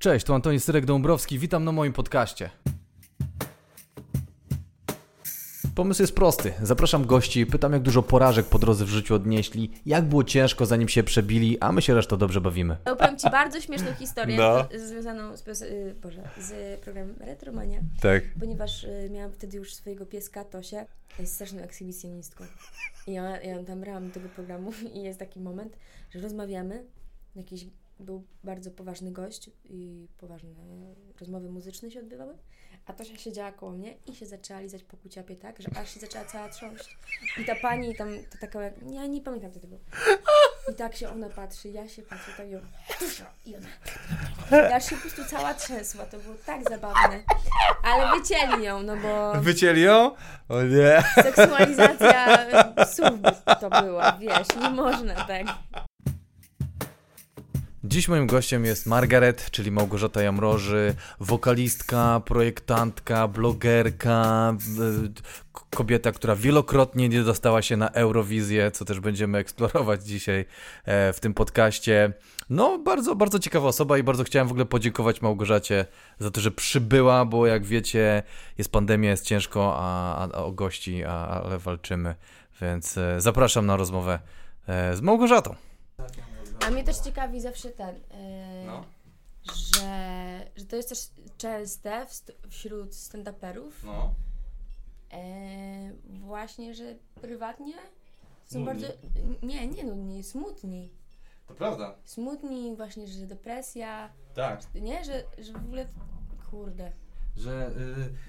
Cześć, tu Antoni Syrek-Dąbrowski, witam na moim podcaście. Pomysł jest prosty. Zapraszam gości, pytam jak dużo porażek po drodze w życiu odnieśli, jak było ciężko zanim się przebili, a my się resztą dobrze bawimy. Opowiem Ci bardzo śmieszną historię No. z- związaną z, y, Boże, z programem Retromania, Tak. ponieważ y, miałam wtedy już swojego pieska Tosia, jest straszną ekshibicjonistką. I ja, ja tam brałam do tego programu i jest taki moment, że rozmawiamy, jakiś był bardzo poważny gość i poważne rozmowy muzyczne się odbywały, a Tosia siedziała koło mnie i się zaczęła lizać po kuciapie tak, że aż się zaczęła cała trząść. I ta pani tam, to taka, ja nie pamiętam co to było. I tak się ona patrzy, ja się patrzę, tak ją, i ona, ja się po prostu cała trzęsła, to było tak zabawne. Ale wycięli ją, no bo Wycięli ją? O nie. seksualizacja słów to była, wiesz, nie można tak. Dziś moim gościem jest Margaret, czyli Małgorzata Jamroży, wokalistka, projektantka, blogerka, y, kobieta, która wielokrotnie nie dostała się na Eurowizję, co też będziemy eksplorować dzisiaj e, w tym podcaście. No, bardzo, bardzo ciekawa osoba i bardzo chciałem w ogóle podziękować Małgorzacie za to, że przybyła, bo jak wiecie, jest pandemia, jest ciężko, a, a, a o gości, a, ale walczymy, więc e, zapraszam na rozmowę e, z Małgorzatą. A mnie też ciekawi zawsze ten, e, No. że, że to jest też częste w st- wśród stand-uperów, No. e, właśnie, że prywatnie są Nudni. bardzo, nie, nie nudni, smutni. To prawda. Smutni właśnie, że depresja, Tak. nie, że, że w ogóle, kurde, Że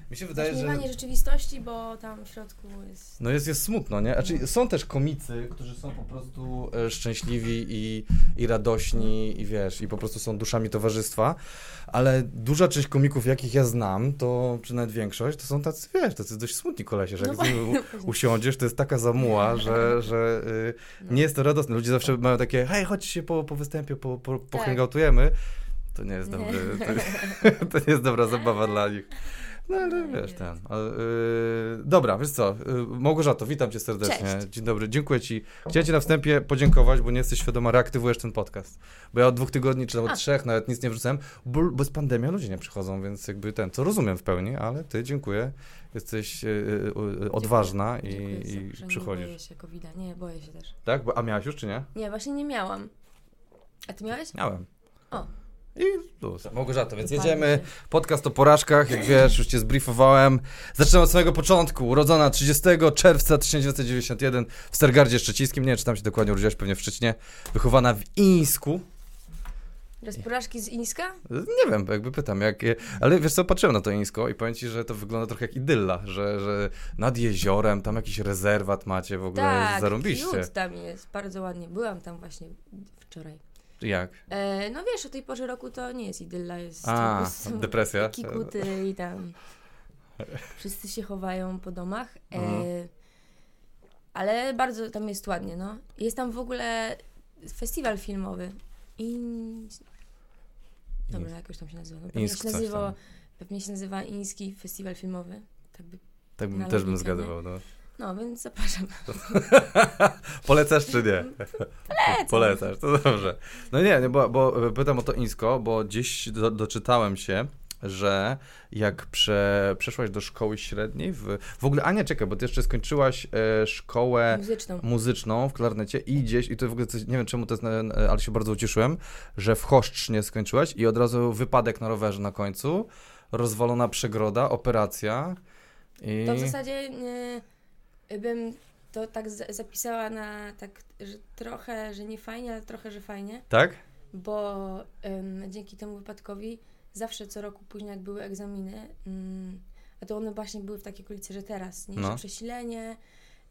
y, mi się wydaje, że. rzeczywistości, bo tam w środku jest... No jest, jest smutno, nie? Znaczy, są też komicy, którzy są po prostu e, szczęśliwi i, i radośni i wiesz, i po prostu są duszami towarzystwa, ale duża część komików, jakich ja znam, to, czy nawet większość, to są tacy, wiesz, tacy dość smutni kolesie, że jak No z nimi u- usiądziesz, to jest taka zamuła, że, że y, nie jest to radosne. Ludzie zawsze mają takie, hej, chodź się po, po występie, po, po, Tak. To nie jest Nie. dobry, to, to nie jest dobra zabawa dla nich. No ale Nie wiesz, ten. Yy, dobra, wiesz co, yy, Małgorzato, witam cię serdecznie. Cześć. Dzień dobry, dziękuję ci. Chciałem ci na wstępie podziękować, bo nie jesteś świadoma, reaktywujesz ten podcast. Bo ja od dwóch tygodni, czy nawet A. trzech, nawet nic nie wrzucałem, bo, bo jest pandemia, ludzie nie przychodzą, więc jakby ten, co rozumiem w pełni, ale ty, dziękuję. Jesteś yy, odważna i, Dziękuję, i że Nie boję przychodzisz. się covid nie, boję się też. Tak? Bo, a miałaś już, czy nie? Nie, właśnie nie miałam. A ty miałeś? Miałem. O. I luz. Małgorzato, więc jedziemy. Podcast o porażkach, jak wiesz, już cię zbriefowałem. Zaczynam od samego początku. Urodzona 30 czerwca 1991 w Stargardzie Szczecińskim. Nie wiem, czy tam się dokładnie urodziłaś, pewnie w Szczecinie. Wychowana w Ińsku. Bez porażki z Ińska? Nie wiem, jakby pytam, jak, ale wiesz co, patrzyłem na to Ińsko i powiem ci, że to wygląda trochę jak idylla, że, że nad jeziorem, tam jakiś rezerwat macie, w ogóle Tak, zarąbiście. cute tam jest, bardzo ładnie. Byłam tam właśnie wczoraj. Jak? E, no wiesz, o tej porze roku to nie jest idylla, jest A, depresja? kikuty i tam wszyscy się chowają po domach. E, Mhm. ale bardzo tam jest ładnie, no. Jest tam w ogóle festiwal filmowy. I... Dobra, jakoś tam się nazywa. No, pewnie, Ińsk się nazywa pewnie się nazywa Iński Festiwal Filmowy. Tak by... Tak bym, też bym zgadywał, no. No, więc zapraszam. Polecasz czy nie? Polecam. Polecasz, to dobrze. No nie, nie bo, bo pytam o to Ińsko, bo gdzieś do, doczytałem się, że jak prze, przeszłaś do szkoły średniej, w, w ogóle, a nie, czekaj, bo ty jeszcze skończyłaś e, szkołę Muzyczną. muzyczną w klarnecie i gdzieś, i to w ogóle coś, nie wiem czemu to jest, na- ale się bardzo ucieszyłem, że w Choszcznie skończyłaś i od razu wypadek na rowerze na końcu, rozwalona przegroda, operacja i... To w zasadzie e, bym to tak za- zapisała na tak, że trochę, że nie fajnie, ale trochę, że fajnie, Tak? bo em, dzięki temu wypadkowi zawsze co roku później jak były egzaminy, mm, a to one właśnie były w takiej okolicy, że teraz, nie, No. przesilenie,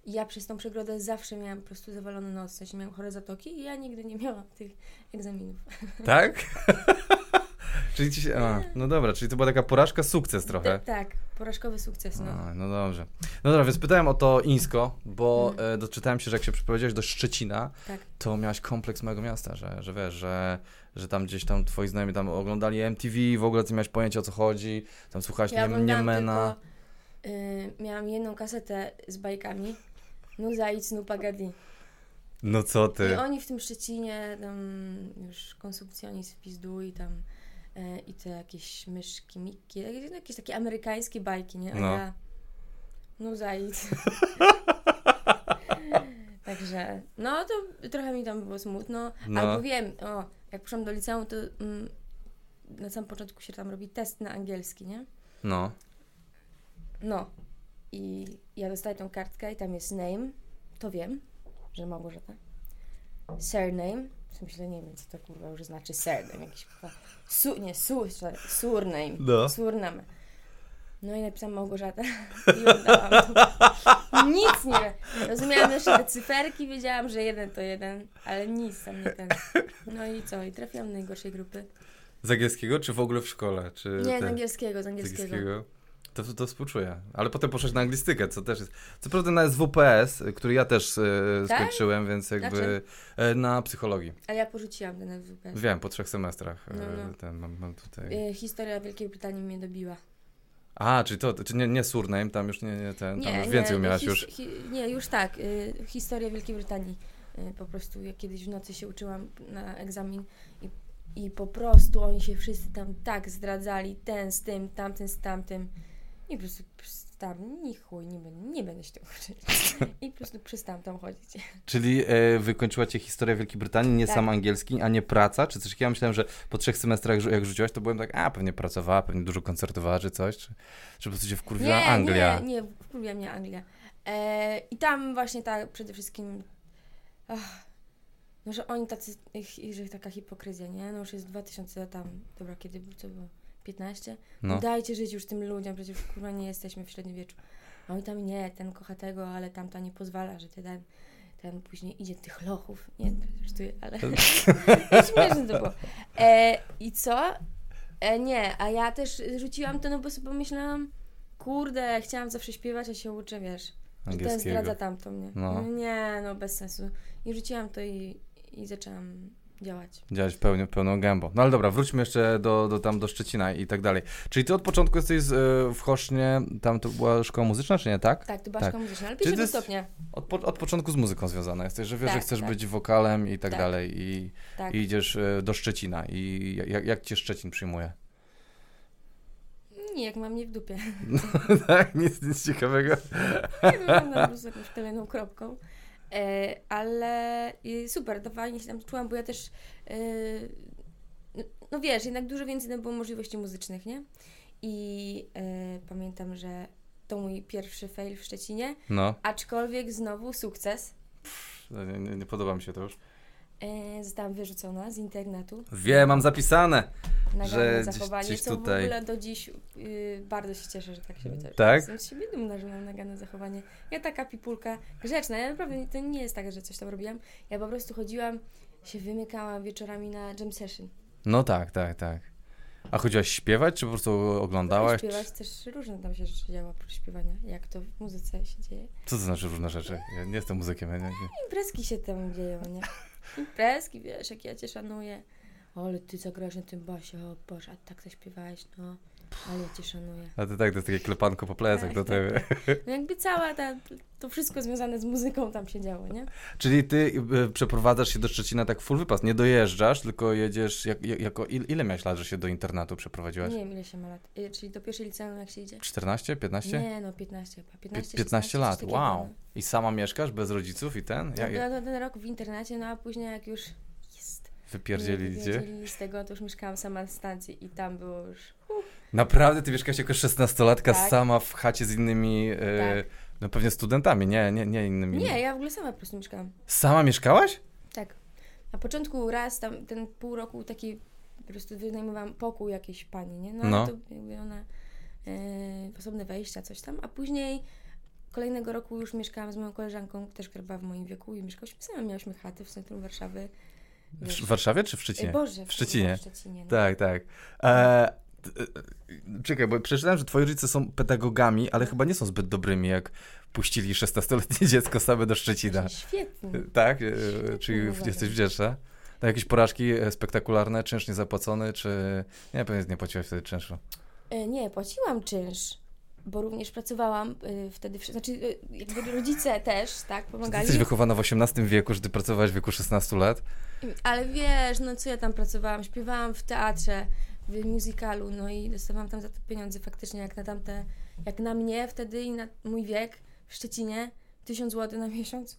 ja przez tą przegrodę zawsze miałam po prostu zawalony nos, w sensie miałam chore zatoki i ja nigdy nie miałam tych egzaminów. Tak? czyli ci się, a, no dobra, czyli to była taka porażka, sukces trochę. T- tak, porażkowy sukces, no. A, no dobrze. No dobra, więc pytałem o to Ińsko, bo Mm. e, doczytałem się, że jak się przeprowadziłeś do Szczecina, Tak. to miałaś kompleks małego miasta, że, że wiesz, że, że tam gdzieś tam twoi znajomi tam oglądali MTV, w ogóle ty miałeś pojęcie o co chodzi, tam słuchałaś Ja nie, Niemena. tylko, y, miałam jedną kasetę z bajkami, Nuza i Cnu Pagadi. No co I ty? oni w tym Szczecinie, tam już konsumpcjonizm w pizdu i tam i te jakieś myszki, Miki, jakieś, jakieś takie amerykańskie bajki, nie? A No. ja, no zajdź. Także, no to trochę mi tam było smutno, No. albo wiem, o, jak poszłam do liceum, to mm, na samym początku się tam robi test na angielski, nie? No. No. I ja dostaję tą kartkę i tam jest name, to wiem, że Małgorzata. Surname, sensie nie wiem, co to kurwa już znaczy surname, jakiś kurwa, su, nie, su, surname, No. surname. No i napisałam Małgorzata i oddałam to. Nic nie. Rozumiałam jeszcze te cyferki, wiedziałam, że jeden to jeden, ale nic tam nie ten. No i co? I trafiłam do najgorszej grupy. Z angielskiego, czy w ogóle w szkole? Czy Nie, z te- angielskiego, z z angielskiego. To, to współczuję. Ale potem poszedłeś na anglistykę, co też jest. Co prawda na SWPS, który ja też e, Tak? skończyłem, więc jakby e, na psychologii. Ale ja porzuciłam ten FWP. Wiem, po trzech semestrach. e, No, no. Ten, mam, mam tutaj. Y, Historia Wielkiej Brytanii mnie dobiła. A, czyli to, czy nie, nie surname, tam już nie, nie ten, tam Nie, już nie, więcej umiałaś his- już. Hi, nie, już tak. Y, historia Wielkiej Brytanii. Y, po prostu ja kiedyś w nocy się uczyłam na egzamin i, i po prostu oni się wszyscy tam tak zdradzali, ten z tym, tamten z tamtym. I po prostu tam, ni chuj, nie będę, nie będę się tego uczyć. I po prostu przestałam tam chodzić. Czyli e, wykończyła cię historia Wielkiej Brytanii, nie Tak. sam angielski, a nie praca, czy coś? Ja myślałem, że po trzech semestrach, jak rzuciłaś, to byłem tak, a pewnie pracowała, pewnie dużo koncertowała, czy coś, czy, czy po prostu cię wkurwiła Anglia. Nie, nie, wkurwia mnie Anglia. E, I tam właśnie tak przede wszystkim. Ach, no, że oni tacy, ich- że taka hipokryzja, nie? No już jest 2000 tam, dobra, kiedy był, co było? 15? No. Dajcie żyć już tym ludziom, przecież kurwa nie jesteśmy w średniowieczu. A oni tam nie, ten kocha tego, ale tamta nie pozwala, że ten, ten później idzie tych lochów. Nie, żartuję, ale śmieszne to było. E, I co? E, nie, a ja też rzuciłam to, no bo sobie pomyślałam, kurde, chciałam zawsze śpiewać, a się uczę, wiesz, że ten zdradza tamtą, nie? No. Nie, no bez sensu. I rzuciłam to i, i zaczęłam działać. Działać pełnią, pełną gębą. No ale dobra, wróćmy jeszcze do, do, tam do Szczecina i tak dalej. Czyli ty od początku jesteś z, e, w Chosznie, tam to była szkoła muzyczna, czy nie, tak? Tak, to była Tak. szkoła muzyczna, ale pierwszego stopnia. Od, po, od początku z muzyką związana jesteś, że wiesz, że Tak, chcesz tak. być wokalem i tak, Tak. dalej i, Tak. i idziesz e, do Szczecina i jak, jak cię Szczecin przyjmuje? Nie, jak mam nie w dupie. tak, nic, nic ciekawego. Nie wyglądam z jakąś kolejną kropką. E, ale super, to fajnie się tam czułam, bo ja też e, no- no wiesz, jednak dużo więcej było możliwości muzycznych, nie? I e, pamiętam, że to mój pierwszy fail w Szczecinie, No, aczkolwiek znowu sukces. nie, nie, nie podoba mi się to już. E, zostałam wyrzucona z internetu. Wiem, mam zapisane. Nagrane że gdzieś- zachowanie, gdzieś co tutaj- w ogóle do dziś y, bardzo się cieszę, że tak się wydarzyło. Tak? Jestem z siebie dumna, że mam nagane zachowanie. Ja taka pipulka grzeczna, ja naprawdę to nie jest tak, że coś tam robiłam. Ja po prostu chodziłam, się wymykałam wieczorami na jam session. No tak, tak, tak. A chodziłaś śpiewać, czy po prostu oglądałaś? Śpiewać też różne tam się rzeczy działo oprócz śpiewania, jak to w muzyce się dzieje. Co to znaczy różne rzeczy? Ja nie jestem muzykiem. Ja nie, nie. Imprezki się tam dzieją, nie? Imprezki, wiesz, jak ja Cię szanuję. Ale Ty zagrasz na tym basie, o Boże, a tak zaśpiewałeś, no. Ale ja Cię szanuję. A ty tak, to jest takie klepanko po plecach Tak, do tak, tebe. No jakby cała ta, to wszystko związane z muzyką tam się działo, nie? Czyli ty y, przeprowadzasz się do Szczecina tak full wypas, nie dojeżdżasz, tylko jedziesz, jak, jak, jako, il, ile miałeś lat, że się do internatu przeprowadziłaś? Nie wiem ile się ma lat. Y, Czyli do pierwszej liceum jak się idzie? 14, 15? Nie, no 15 chyba. 15, 15 16, lat, wow. no. I sama mieszkasz bez rodziców i ten? Ja, Jak, ja, ten rok w internacie, no a później jak już jest. wypierdzieli wywiedzieli z tego, to już mieszkałam sama na stacji i tam było już... Naprawdę? Ty mieszkasz jako 16-latka Tak. sama w chacie z innymi, e, Tak. no pewnie studentami, nie, nie, nie innymi. Nie, ja w ogóle sama po prostu mieszkałam. Sama mieszkałaś? Tak. Na początku raz tam ten pół roku taki po prostu wynajmowałam pokój jakiejś pani, nie? No, No. to jakby ona e, osobne wejścia, coś tam, a później kolejnego roku już mieszkałam z moją koleżanką, też która była w moim wieku i mieszkałyśmy same, miałyśmy chaty w centrum Warszawy. W, Warszawie czy w e, Szczecinie? Boże, w Szczecinie. W Szczecinie no. Tak, tak. E, t- e, czekaj, bo przeczytałem, że twoi rodzice są pedagogami, ale chyba nie są zbyt dobrymi, jak puścili 16-letnie dziecko same do Szczecina. Świetnie. Tak? E, Czyli uważam. jesteś wdzięczna? Na jakieś porażki e, spektakularne, czynsz niezapłacony, czy... Nie, pewnie nie płaciłaś wtedy czynszu. E, nie, płaciłam czynsz, bo również pracowałam y, wtedy, w- znaczy y, jakby rodzice też, tak, ty pomagali. jesteś wychowana w XVIII wieku, że ty pracowałaś w wieku 16 lat? Ale wiesz, no co ja tam pracowałam? Śpiewałam w teatrze, w musicalu, no i dostawałam tam za to pieniądze faktycznie, jak na tamte, jak na mnie wtedy i na mój wiek w Szczecinie, 1000 zł na miesiąc.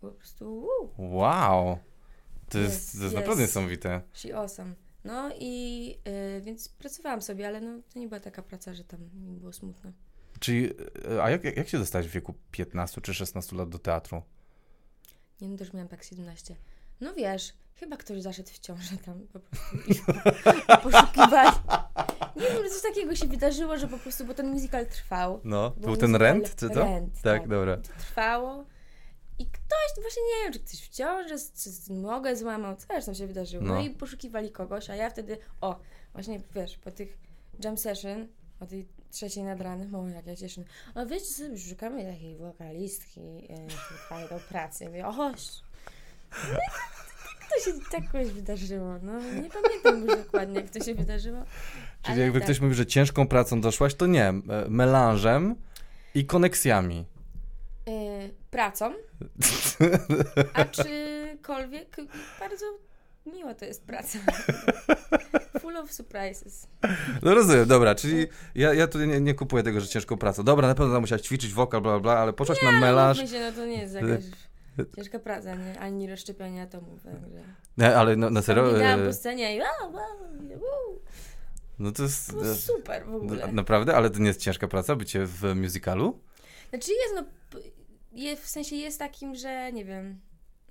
Po prostu, Wow. To jest, Jest, to jest naprawdę niesamowite. she awesome. No i y, więc pracowałam sobie, ale no to nie była taka praca, że tam mi było smutno. Czyli, e, a jak, jak jak się dostałeś w wieku 15 czy 16 lat do teatru? Nie no, też miałam tak 17. No wiesz, chyba ktoś zaszedł w ciążę tam po prostu i, poszukiwali. Nie wiem, coś takiego się wydarzyło, że po prostu, bo ten musical trwał. No, Był był ten rent, czy to? Rent, tak, tak. dobra. To trwało i ktoś, właśnie nie wiem, czy ktoś w ciąży, czy nogę złamał, co tam się wydarzyło. No. No. i poszukiwali kogoś, a ja wtedy, o, właśnie wiesz, po tych jam session, o tej trzeciej nad ranem, o jak ja cieszę, a wiecie co, szukamy takiej wokalistki, e, do pracy. Mówię, o, chodź. No to się tak jakoś wydarzyło, no nie pamiętam już dokładnie, jak to się wydarzyło. Czyli jakby tak. ktoś mówił, że ciężką pracą doszłaś, to nie, e, melanżem i koneksjami. E, pracą, a czykolwiek bardzo miła to jest praca. Full of surprises. No rozumiem, dobra, czyli ja, ja tu nie, nie kupuję tego, że ciężką pracą. Dobra, na pewno musiałaś ćwiczyć wokal, bla, bla, ale poszłaś na melanż, Mówmy się, no to nie jest jakaś ciężka praca, nie? Ani rozszczepiania atomów, także... nie, ale no, na serio, Biegałam e, po scenie i no to jest... To było super w ogóle. Naprawdę? Ale to nie jest ciężka praca, bycie w musicalu? Znaczy jest, no, p- je, w sensie jest takim, że nie wiem,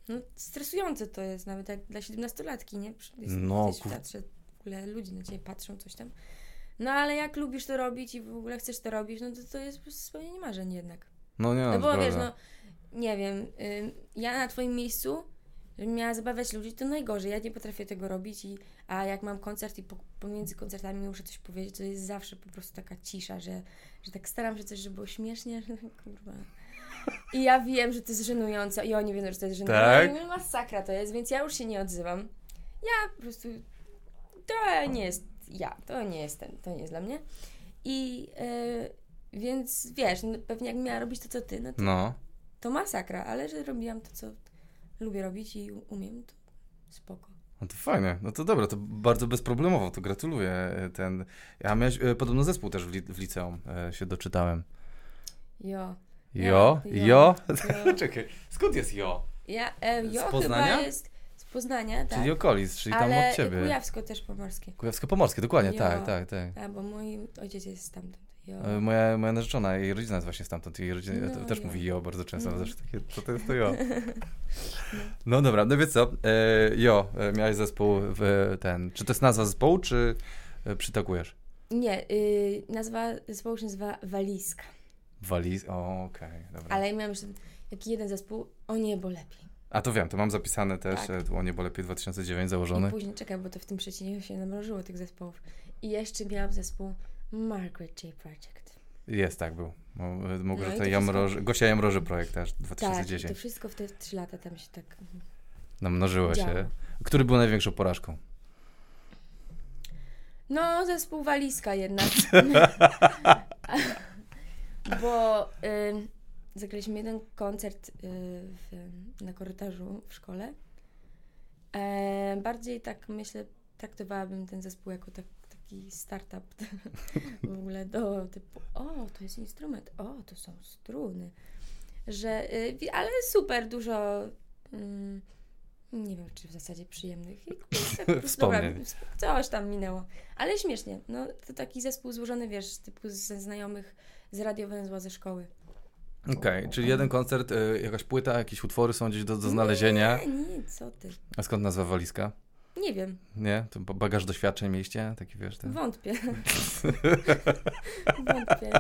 no stresujące to jest nawet jak dla 17-latki, nie? Jest, No, w teatrze, w ogóle ludzie na ciebie patrzą, coś tam. No ale jak lubisz to robić i w ogóle chcesz to robić, no to to jest spełnienie marzeń jednak. No nie, No no, bo wiesz, no, nie wiem, ym, ja na twoim miejscu, żebym miała zabawiać ludzi, to najgorzej, ja nie potrafię tego robić, i, a jak mam koncert i po, pomiędzy koncertami muszę coś powiedzieć, to jest zawsze po prostu taka cisza, że, że tak staram się coś, żeby było śmiesznie, kurwa. I ja wiem, że to jest żenujące i oni wiedzą, że to jest żenujące. Tak? I masakra to jest, więc ja już się nie odzywam. Ja po prostu, to nie jest ja, to nie jest ten, to nie jest dla mnie. I yy, więc wiesz, no, pewnie jak miała robić to, co ty, no to No. To masakra, ale że robiłam to, co lubię robić i umiem, to spoko. No to fajnie, no to dobra, to bardzo bezproblemowo, to gratuluję. e, Ten... Ja miałeś e, podobno zespół też w, li, w liceum, e, się doczytałem. Jo. Jo? Ja, Jo? jo. Czekaj, skąd jest jo? Ja, e, jo Z Poznania? jest z Poznania, tak. Czyli okolic, czyli tam ale od ciebie. Kujawsko-też-pomorskie. Kujawsko-Pomorskie, dokładnie, Jo. tak, tak, tak. Tak, bo mój ojciec jest stamtąd. Jo. E, Moja, moja narzeczona, jej rodzina jest właśnie stamtąd, jej rodzina No, też jo. mówi jo bardzo często, Mhm. zawsze takie, co to jest to jo? No dobra, no więc co, e, jo, e, miałeś zespół w ten, czy to jest nazwa zespołu, czy e, przytakujesz? Nie, y, nazwa zespołu się nazywa Walizka. Waliz, okej, dobra. Ale ja miałam jeszcze taki jeden zespół, o niebo lepiej. A to wiem, to mam zapisane też, Tak. e, o niebo lepiej 2009 I założony. później, czekaj, bo to w tym przecinie się namrożyło tych zespołów. I jeszcze miałam zespół Margaret J. Project. Jest, tak był. Mogę No to Jamroży, Gosia Jamroży projekt Tak, i 2010. to wszystko w te trzy lata tam się tak... mhm. Namnożyło działo. się. Który był największą porażką? No, zespół Walizka jednak. Bo y, zagraliśmy jeden koncert y, w, na korytarzu w szkole. E, bardziej tak myślę, traktowałabym ten zespół jako tak, taki startup w ogóle do typu, o, to jest instrument, o, to są struny. Że, y, ale super, dużo mm, nie wiem, czy w zasadzie przyjemnych. Wspomnień. coś tam minęło. Ale śmiesznie. No, to taki zespół złożony, wiesz, typu ze znajomych z radiowęzła ze szkoły. Okej, czyli jeden koncert, e, jakaś płyta, jakieś utwory są gdzieś do, do znalezienia. Nie, nie, co ty. A skąd nazwa walizka? Nie wiem, Nie? To ba- bagaż doświadczeń mieliście? Taki wiesz, ten... wątpię. wątpię.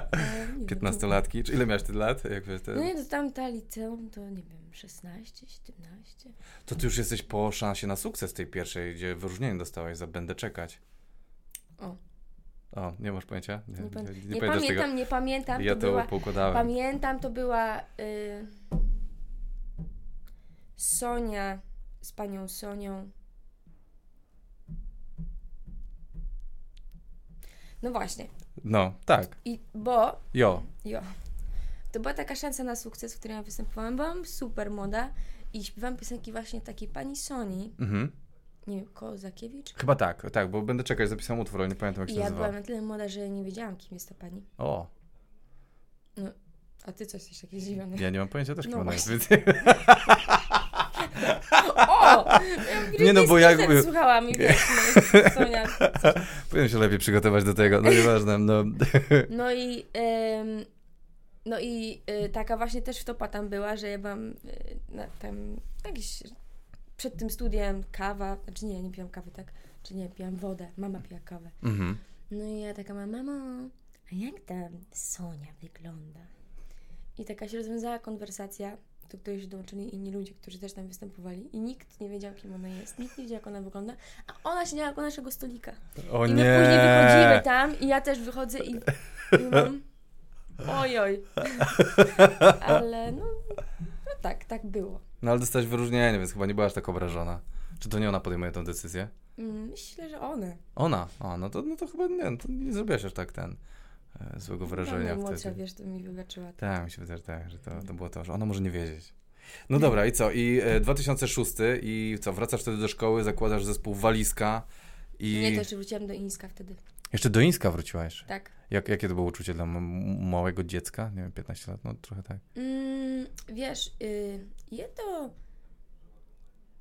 15-latki? Czy ile miałeś ty lat? Jak wiesz, te... No nie, to tam ta liceum, to nie wiem, 16, 17. To ty już jesteś po szansie na sukces tej pierwszej, gdzie wyróżnienie dostałeś za Będę czekać. O. O, nie masz pojęcia? Nie, Nie, nie, nie, pamiętam, tego? nie pamiętam. Ja to to była, poukładałem. Pamiętam, to była y, Sonia z panią Sonią. No właśnie. No, tak. I bo Jo. jo, to była taka szansa na sukces, w której ja występowałam. Byłam super młoda i śpiewałam piosenki właśnie takiej pani Soni. Mhm. nie wiem, Kozakiewicz. Chyba tak, tak, bo będę czekać, zapisałem utwór, ale nie pamiętam jak I się ja nazywa. byłam na tyle młoda, że nie wiedziałam, kim jest ta pani. O, A ty coś jesteś taki zdziwiony. ja nie mam pojęcia też, kim No ona jest. O! Nie, no, bo jak-. Słuchałam i wiesz, no, Sonia. Powinien się lepiej przygotować do tego, no nieważne, no. No i... em, no i y, taka właśnie też wtopa tam była, że ja byłam y, na, tam jakiś przed tym studiem kawa, znaczy nie, nie piłam kawy, tak? Czy nie, piłam wodę, mama pija kawę. Mhm. No i ja taka mam, mamo, a jak ta Sonia wygląda? I taka się rozwiązała konwersacja, do której się dołączyli inni ludzie, którzy też tam występowali i nikt nie wiedział, kim ona jest, nikt nie wiedział, jak ona wygląda, a ona siedziała koło naszego stolika. O I nie. my później wychodzimy tam i ja też wychodzę i, i mam ojoj. Ale no, no tak, tak było. No ale dostałeś wyróżnienie, więc chyba nie byłaś tak obrażona. Czy to nie ona podejmuje tę decyzję? Mm, Myślę, że one. Ona. A, no to, no to chyba nie, to nie zrobiłaś aż tak ten złego wrażenia Młodsza, wtedy. wiesz, to mi wybaczyła. Tak, mi się wydaje, że tak, że to, to było to, że ona może nie wiedzieć. No dobra, i co? I e, 2006 i co? Wracasz wtedy do szkoły, zakładasz zespół Walizka i... Nie, to jeszcze wróciłam do Ińska wtedy. Jeszcze do Ińska wróciłaś. Tak. Jak, jakie to było uczucie dla małego dziecka? Nie wiem, 15 lat? No trochę tak. Mm, wiesz, y, ja to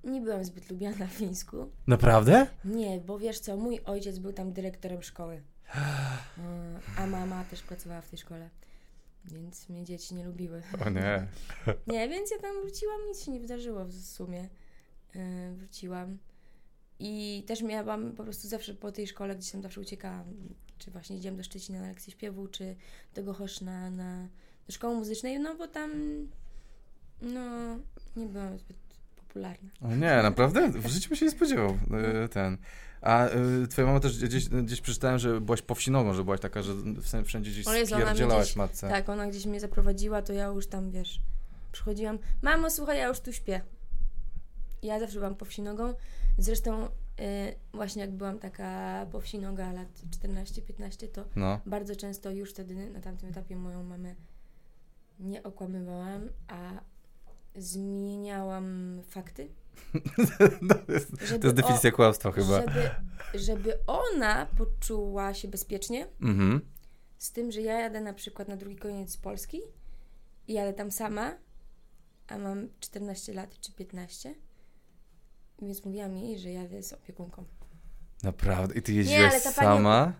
nie byłam zbyt lubiana w Fińsku. Naprawdę? Nie, bo wiesz co, mój ojciec był tam dyrektorem szkoły. A mama też pracowała w tej szkole. Więc mnie dzieci nie lubiły. O nie. Nie, więc ja tam wróciłam, nic się nie wydarzyło w sumie. Y, wróciłam. I też miałam po prostu zawsze po tej szkole, gdzieś tam zawsze uciekałam. Czy właśnie idziemy do Szczecina na lekcję śpiewu, czy do Gochoszna na, do szkoły muzycznej, no bo tam no nie byłam zbyt popularna. O nie, naprawdę? W życiu bym się nie spodziewał e, ten. A e, twoja mama też gdzieś, gdzieś przeczytałem, że byłaś powsinogą, że byłaś taka, że wszędzie gdzieś spierdzielałaś matce. Tak, ona gdzieś mnie zaprowadziła, to ja już tam, wiesz, przychodziłam. Mamo, słuchaj, ja już tu śpię. Ja zawsze byłam powsinogą. Zresztą y, właśnie jak byłam taka powsinoga lat 14-15, to No. bardzo często już wtedy na tamtym etapie moją mamę nie okłamywałam, a zmieniałam fakty. to, jest, to jest definicja kłamstwa o, chyba. Żeby, żeby ona poczuła się bezpiecznie, Mhm. z tym, że ja jadę na przykład na drugi koniec Polski i jadę tam sama, a mam 14 lat czy 15, więc mówiłam jej, że jadę z opiekunką. Naprawdę? I ty jeździłaś pani- sama?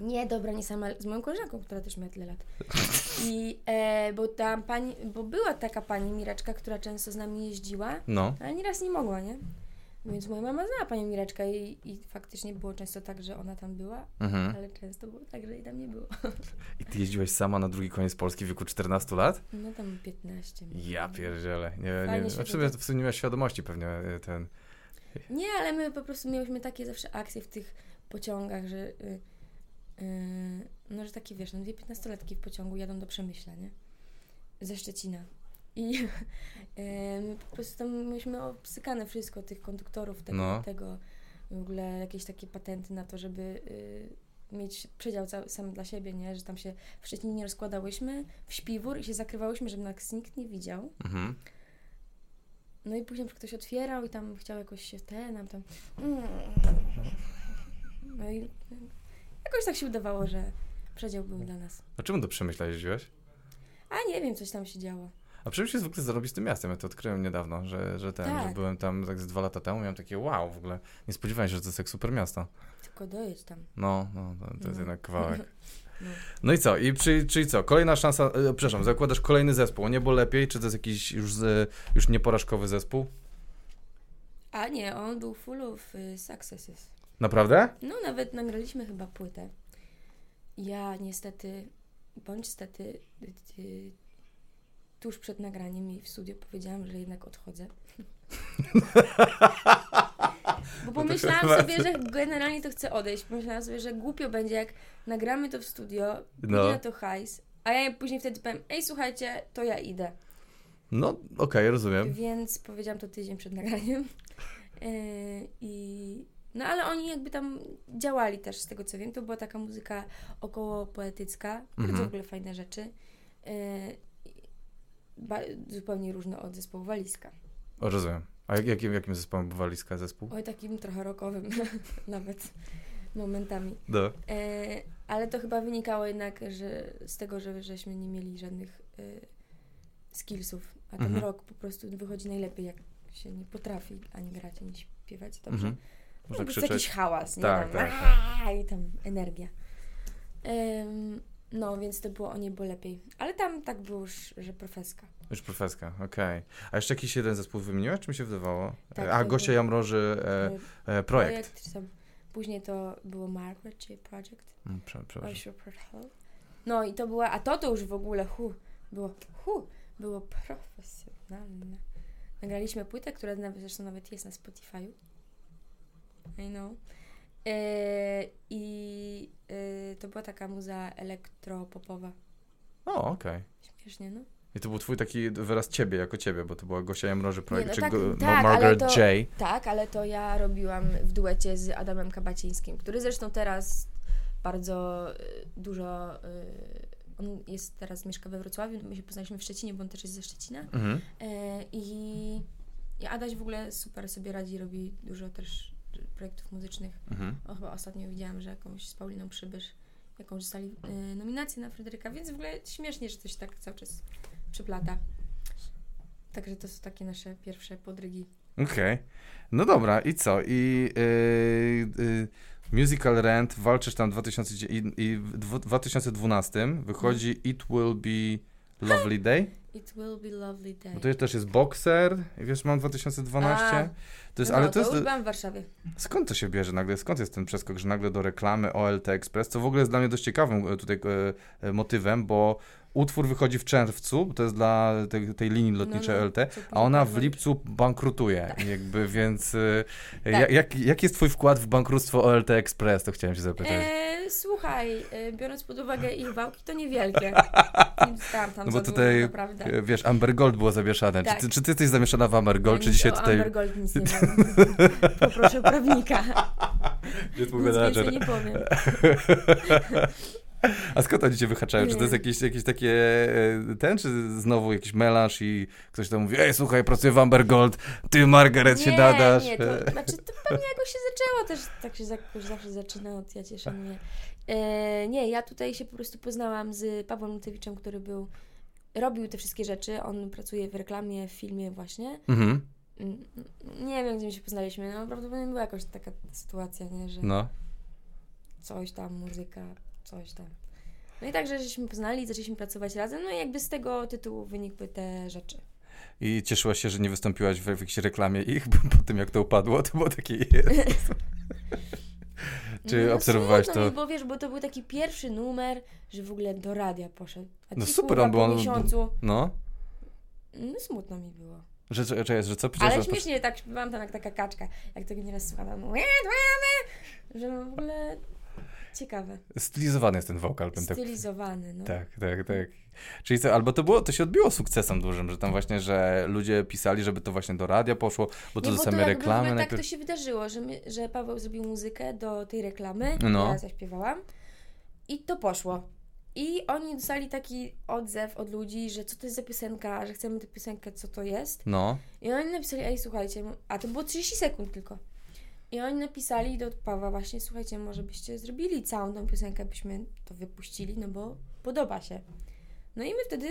Nie, dobra, nie sama, z moją koleżanką, która też miała tyle lat. I, e, bo tam pani, bo była taka pani Mireczka, która często z nami jeździła, No. ale nieraz nie mogła, nie? Więc moja mama znała panią Mireczkę i, i faktycznie było często tak, że ona tam była, Mhm. ale często było tak, że jej tam nie było. I ty jeździłaś sama na drugi koniec Polski w wieku 14 lat? No tam 15. Ja pierdzielę. Nie, Fajnie nie, się w sumie, wyda- w sumie nie miałeś świadomości pewnie e, ten... Nie, ale my po prostu miałyśmy takie zawsze akcje w tych pociągach, że y, no, że takie wiesz, no dwie piętnastolatki w pociągu jadą do Przemyśla, nie? Ze Szczecina. I y, my po prostu tam mieliśmy obsykane wszystko, tych konduktorów, tego, No. tego w ogóle jakieś takie patenty na to, żeby y, mieć przedział sam dla siebie, nie? Że tam się w Szczecinie rozkładałyśmy w śpiwór i się zakrywałyśmy, żeby nas nikt nie widział. Mhm. No i później ktoś otwierał i tam chciał jakoś się ten, nam tam... mm. No i jakoś tak się udawało, że przedział był dla nas. A czemu do Przemyśla jeździłeś? A nie wiem, coś tam się działo. A Przemyśl jest w ogóle zarobistym miastem, ja to odkryłem niedawno, że, że ten, Tak. że byłem tam tak z dwa lata temu, miałem takie wow, w ogóle nie spodziewałem się, że to jest tak super miasto. Tylko dojedź tam. No, no, to, to jest No. jednak kawałek. No. No i co? I czy, czyli co? Kolejna szansa, e, przepraszam, zakładasz kolejny zespół, nie było lepiej, czy to jest jakiś już, z, już nieporażkowy zespół? A nie, on był full of y, successes. Naprawdę? No nawet nagraliśmy chyba płytę. Ja niestety, bądź stety, y, y, tuż przed nagraniem i w studiu powiedziałam, że jednak odchodzę. Bo pomyślałam chyba- sobie, że generalnie to chcę odejść. Pomyślałam sobie, że głupio będzie, jak nagramy to w studio, No. no. na to hajs, a ja później wtedy powiem, ej słuchajcie, to ja idę. No, okej, rozumiem. Więc powiedziałam to tydzień przed nagraniem. Yy, I no ale oni jakby tam działali też, z tego co wiem. To była taka muzyka około poetycka, bardzo Mhm. w ogóle fajne rzeczy. Yy, zupełnie różne od zespołu Walizka. O, rozumiem. A jak, jakim, jakim zespołem był Walizka zespół? Oj, takim trochę rockowym nawet momentami. No. E, ale to chyba wynikało jednak że z tego, że żeśmy nie mieli żadnych e, skillsów. A ten Mhm. rock po prostu wychodzi najlepiej, jak się nie potrafi ani grać, ani śpiewać dobrze. Mhm. Można krzyczeć. jakiś hałas, nie? Tak, tam, tak, "Aaa!" I tam energia. Em, no, więc to było o niebo lepiej. Ale tam tak było już, że profeska. Już profeska, okej. A jeszcze jakiś jeden zespół wymieniłaś, czy mi się wydawało? Tak, A, był- Jamroży e, e, projekt. tam. Później to było Margaret, czy Project. Mm, prze- przepraszam. No i to była, a to to już w ogóle, hu, było, hu, było profesjonalne. Nagraliśmy płytę, która zresztą nawet jest na Spotify'u. I know. E, I e, to była taka muza elektropopowa. O, okej. Śmiesznie, no. I to był twój taki wyraz ciebie, jako ciebie, bo to była Gosia Jamroży projekt, no czy tak, go, tak, Margaret to- J. Tak, ale to ja robiłam w duecie z Adamem Kabacińskim, który zresztą teraz bardzo y, dużo. On jest teraz, mieszka we Wrocławiu, my się poznaliśmy w Szczecinie, bo on też jest ze Szczecina. Mhm. E, I, I Adaś w ogóle super sobie radzi, robi dużo też projektów muzycznych. Mhm. O, chyba ostatnio widziałam, że jakąś z Pauliną Przybysz, jakąś dostali y, nominację na Fryderyka, więc w ogóle śmiesznie, że się tak cały czas przyplata. Także to są takie nasze pierwsze podrygi. Okej. No dobra, i co? I yy, yy, Musical Rent, walczysz tam w 2000, i, i w dwu- 2012 wychodzi It Will Be Lovely Day. It will be lovely day. Bo to też jest Boxer, i wiesz, mam 2012. A, jest, no, ale to już jest, byłam w Warszawie. skąd to się bierze nagle, skąd jest ten przeskok, że nagle do reklamy OLT Express, co w ogóle jest dla mnie dość ciekawym e, tutaj e, e, motywem, bo utwór wychodzi w czerwcu, bo to jest dla tej, tej linii lotniczej No, no, LT, a ona w lipcu bankrutuje, jakby, więc e, Tak. ja- jak, jaki jest twój wkład w bankructwo OLT Express, to chciałem się zapytać. E, słuchaj, biorąc pod uwagę ich wałki, to niewielkie. Więc tam, tam No bo tutaj, dużo, Wiesz, Amber Gold było zamieszane. Tak. Czy, ty, czy ty jesteś zamieszana w Amber Gold, Ja czy dzisiaj tutaj... Amber Gold nic nie. Poproszę prawnika. Nic więcej nie powiem. A skąd oni cię wyhaczają? Czy to jest jakieś, jakieś takie e, ten, czy znowu jakiś melanż i ktoś tam mówi, ej słuchaj, pracuję w Amber Gold, ty Margaret się nie, nadasz. Nie, to, znaczy to pewnie jakoś się zaczęło też, tak się jakoś zawsze zaczyna od ja cieszę mnie. E, nie, ja tutaj się po prostu poznałam z Pawłem Lutewiczem, który był, robił te wszystkie rzeczy, on pracuje w reklamie, w filmie właśnie. Mhm, Nie wiem, gdzie my się poznaliśmy, no prawdopodobnie była jakoś taka sytuacja, nie, że no. coś tam, muzyka, coś tam. No i także żeśmy poznali, zaczęliśmy pracować razem, no i jakby z tego tytułu wynikły te rzeczy. I cieszyłaś się, że nie wystąpiłaś w, jakiejś reklamie ich, bo po tym jak to upadło, to było takie jest. Czy no, obserwowałaś smutno to? Mi, bo wiesz, bo to był taki pierwszy numer, że w ogóle do radia poszedł. A No super, on był- on- miesiącu, No, no smutno mi było. Że, że, że, że co? Ale Że- śmiesznie tak śpiewałam tam jak taka kaczka, jak tego nieraz słuchałam, że w ogóle ciekawe. Stylizowany jest ten wokal, bym tak Stylizowany, no. Tak, tak, tak. Czyli co, albo to było, to się odbiło sukcesem dużym, że tam właśnie, że ludzie pisali, żeby to właśnie do radia poszło, bo to Nie, do bo to same jakby w reklamy tak najpierw. to się wydarzyło, że, my, że Paweł zrobił muzykę do tej reklamy, No. ja zaśpiewałam i to poszło. I oni dostali taki odzew od ludzi, że co to jest za piosenka, że chcemy tę piosenkę, co to jest. No, I oni napisali, ej słuchajcie, a to było 30 sekund tylko. I oni napisali do Pawła właśnie, słuchajcie, może byście zrobili całą tą piosenkę, byśmy to wypuścili, no bo podoba się. No i my wtedy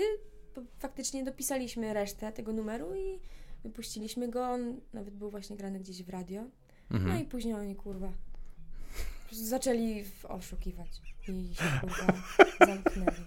faktycznie dopisaliśmy resztę tego numeru i wypuściliśmy go. On nawet był właśnie grany gdzieś w radio. No mhm. i później oni, kurwa, zaczęli oszukiwać i się, kurwa, zamknęli.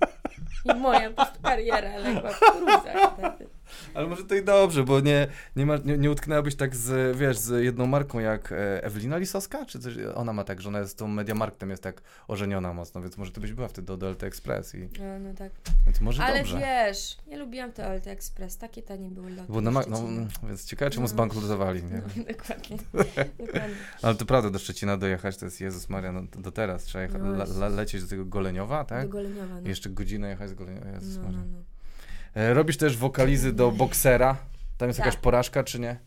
I moja po prostu kariera legła w gruzach wtedy. Ale może to i dobrze, bo nie, nie, ma, nie, nie utknęłabyś tak z, wiesz, z jedną marką jak e, Ewelina Lisowska, czy coś, ona ma tak, że ona jest tą Mediamarktem jest tak ożeniona mocno, więc może ty byś była wtedy do Delta Express i No, no tak. więc może Ale dobrze. wiesz, nie lubiłam to Alta Express, takie tanie były loty. Bo na, w ma- no, Szczecinie. więc ciekawe, czemu No. zbankrutowali, nie? No, dokładnie. dokładnie. Ale to prawda, do Szczecina dojechać to jest Jezus Maria, no, do teraz trzeba No le, le, lecieć do tego Goleniowa, tak? Do Goleniowa, no. I jeszcze godzinę jechać z Goleniowa, Jezus No, Maria. E, robisz też wokalizy do Boksera, tam jest Tak. jakaś porażka, czy nie?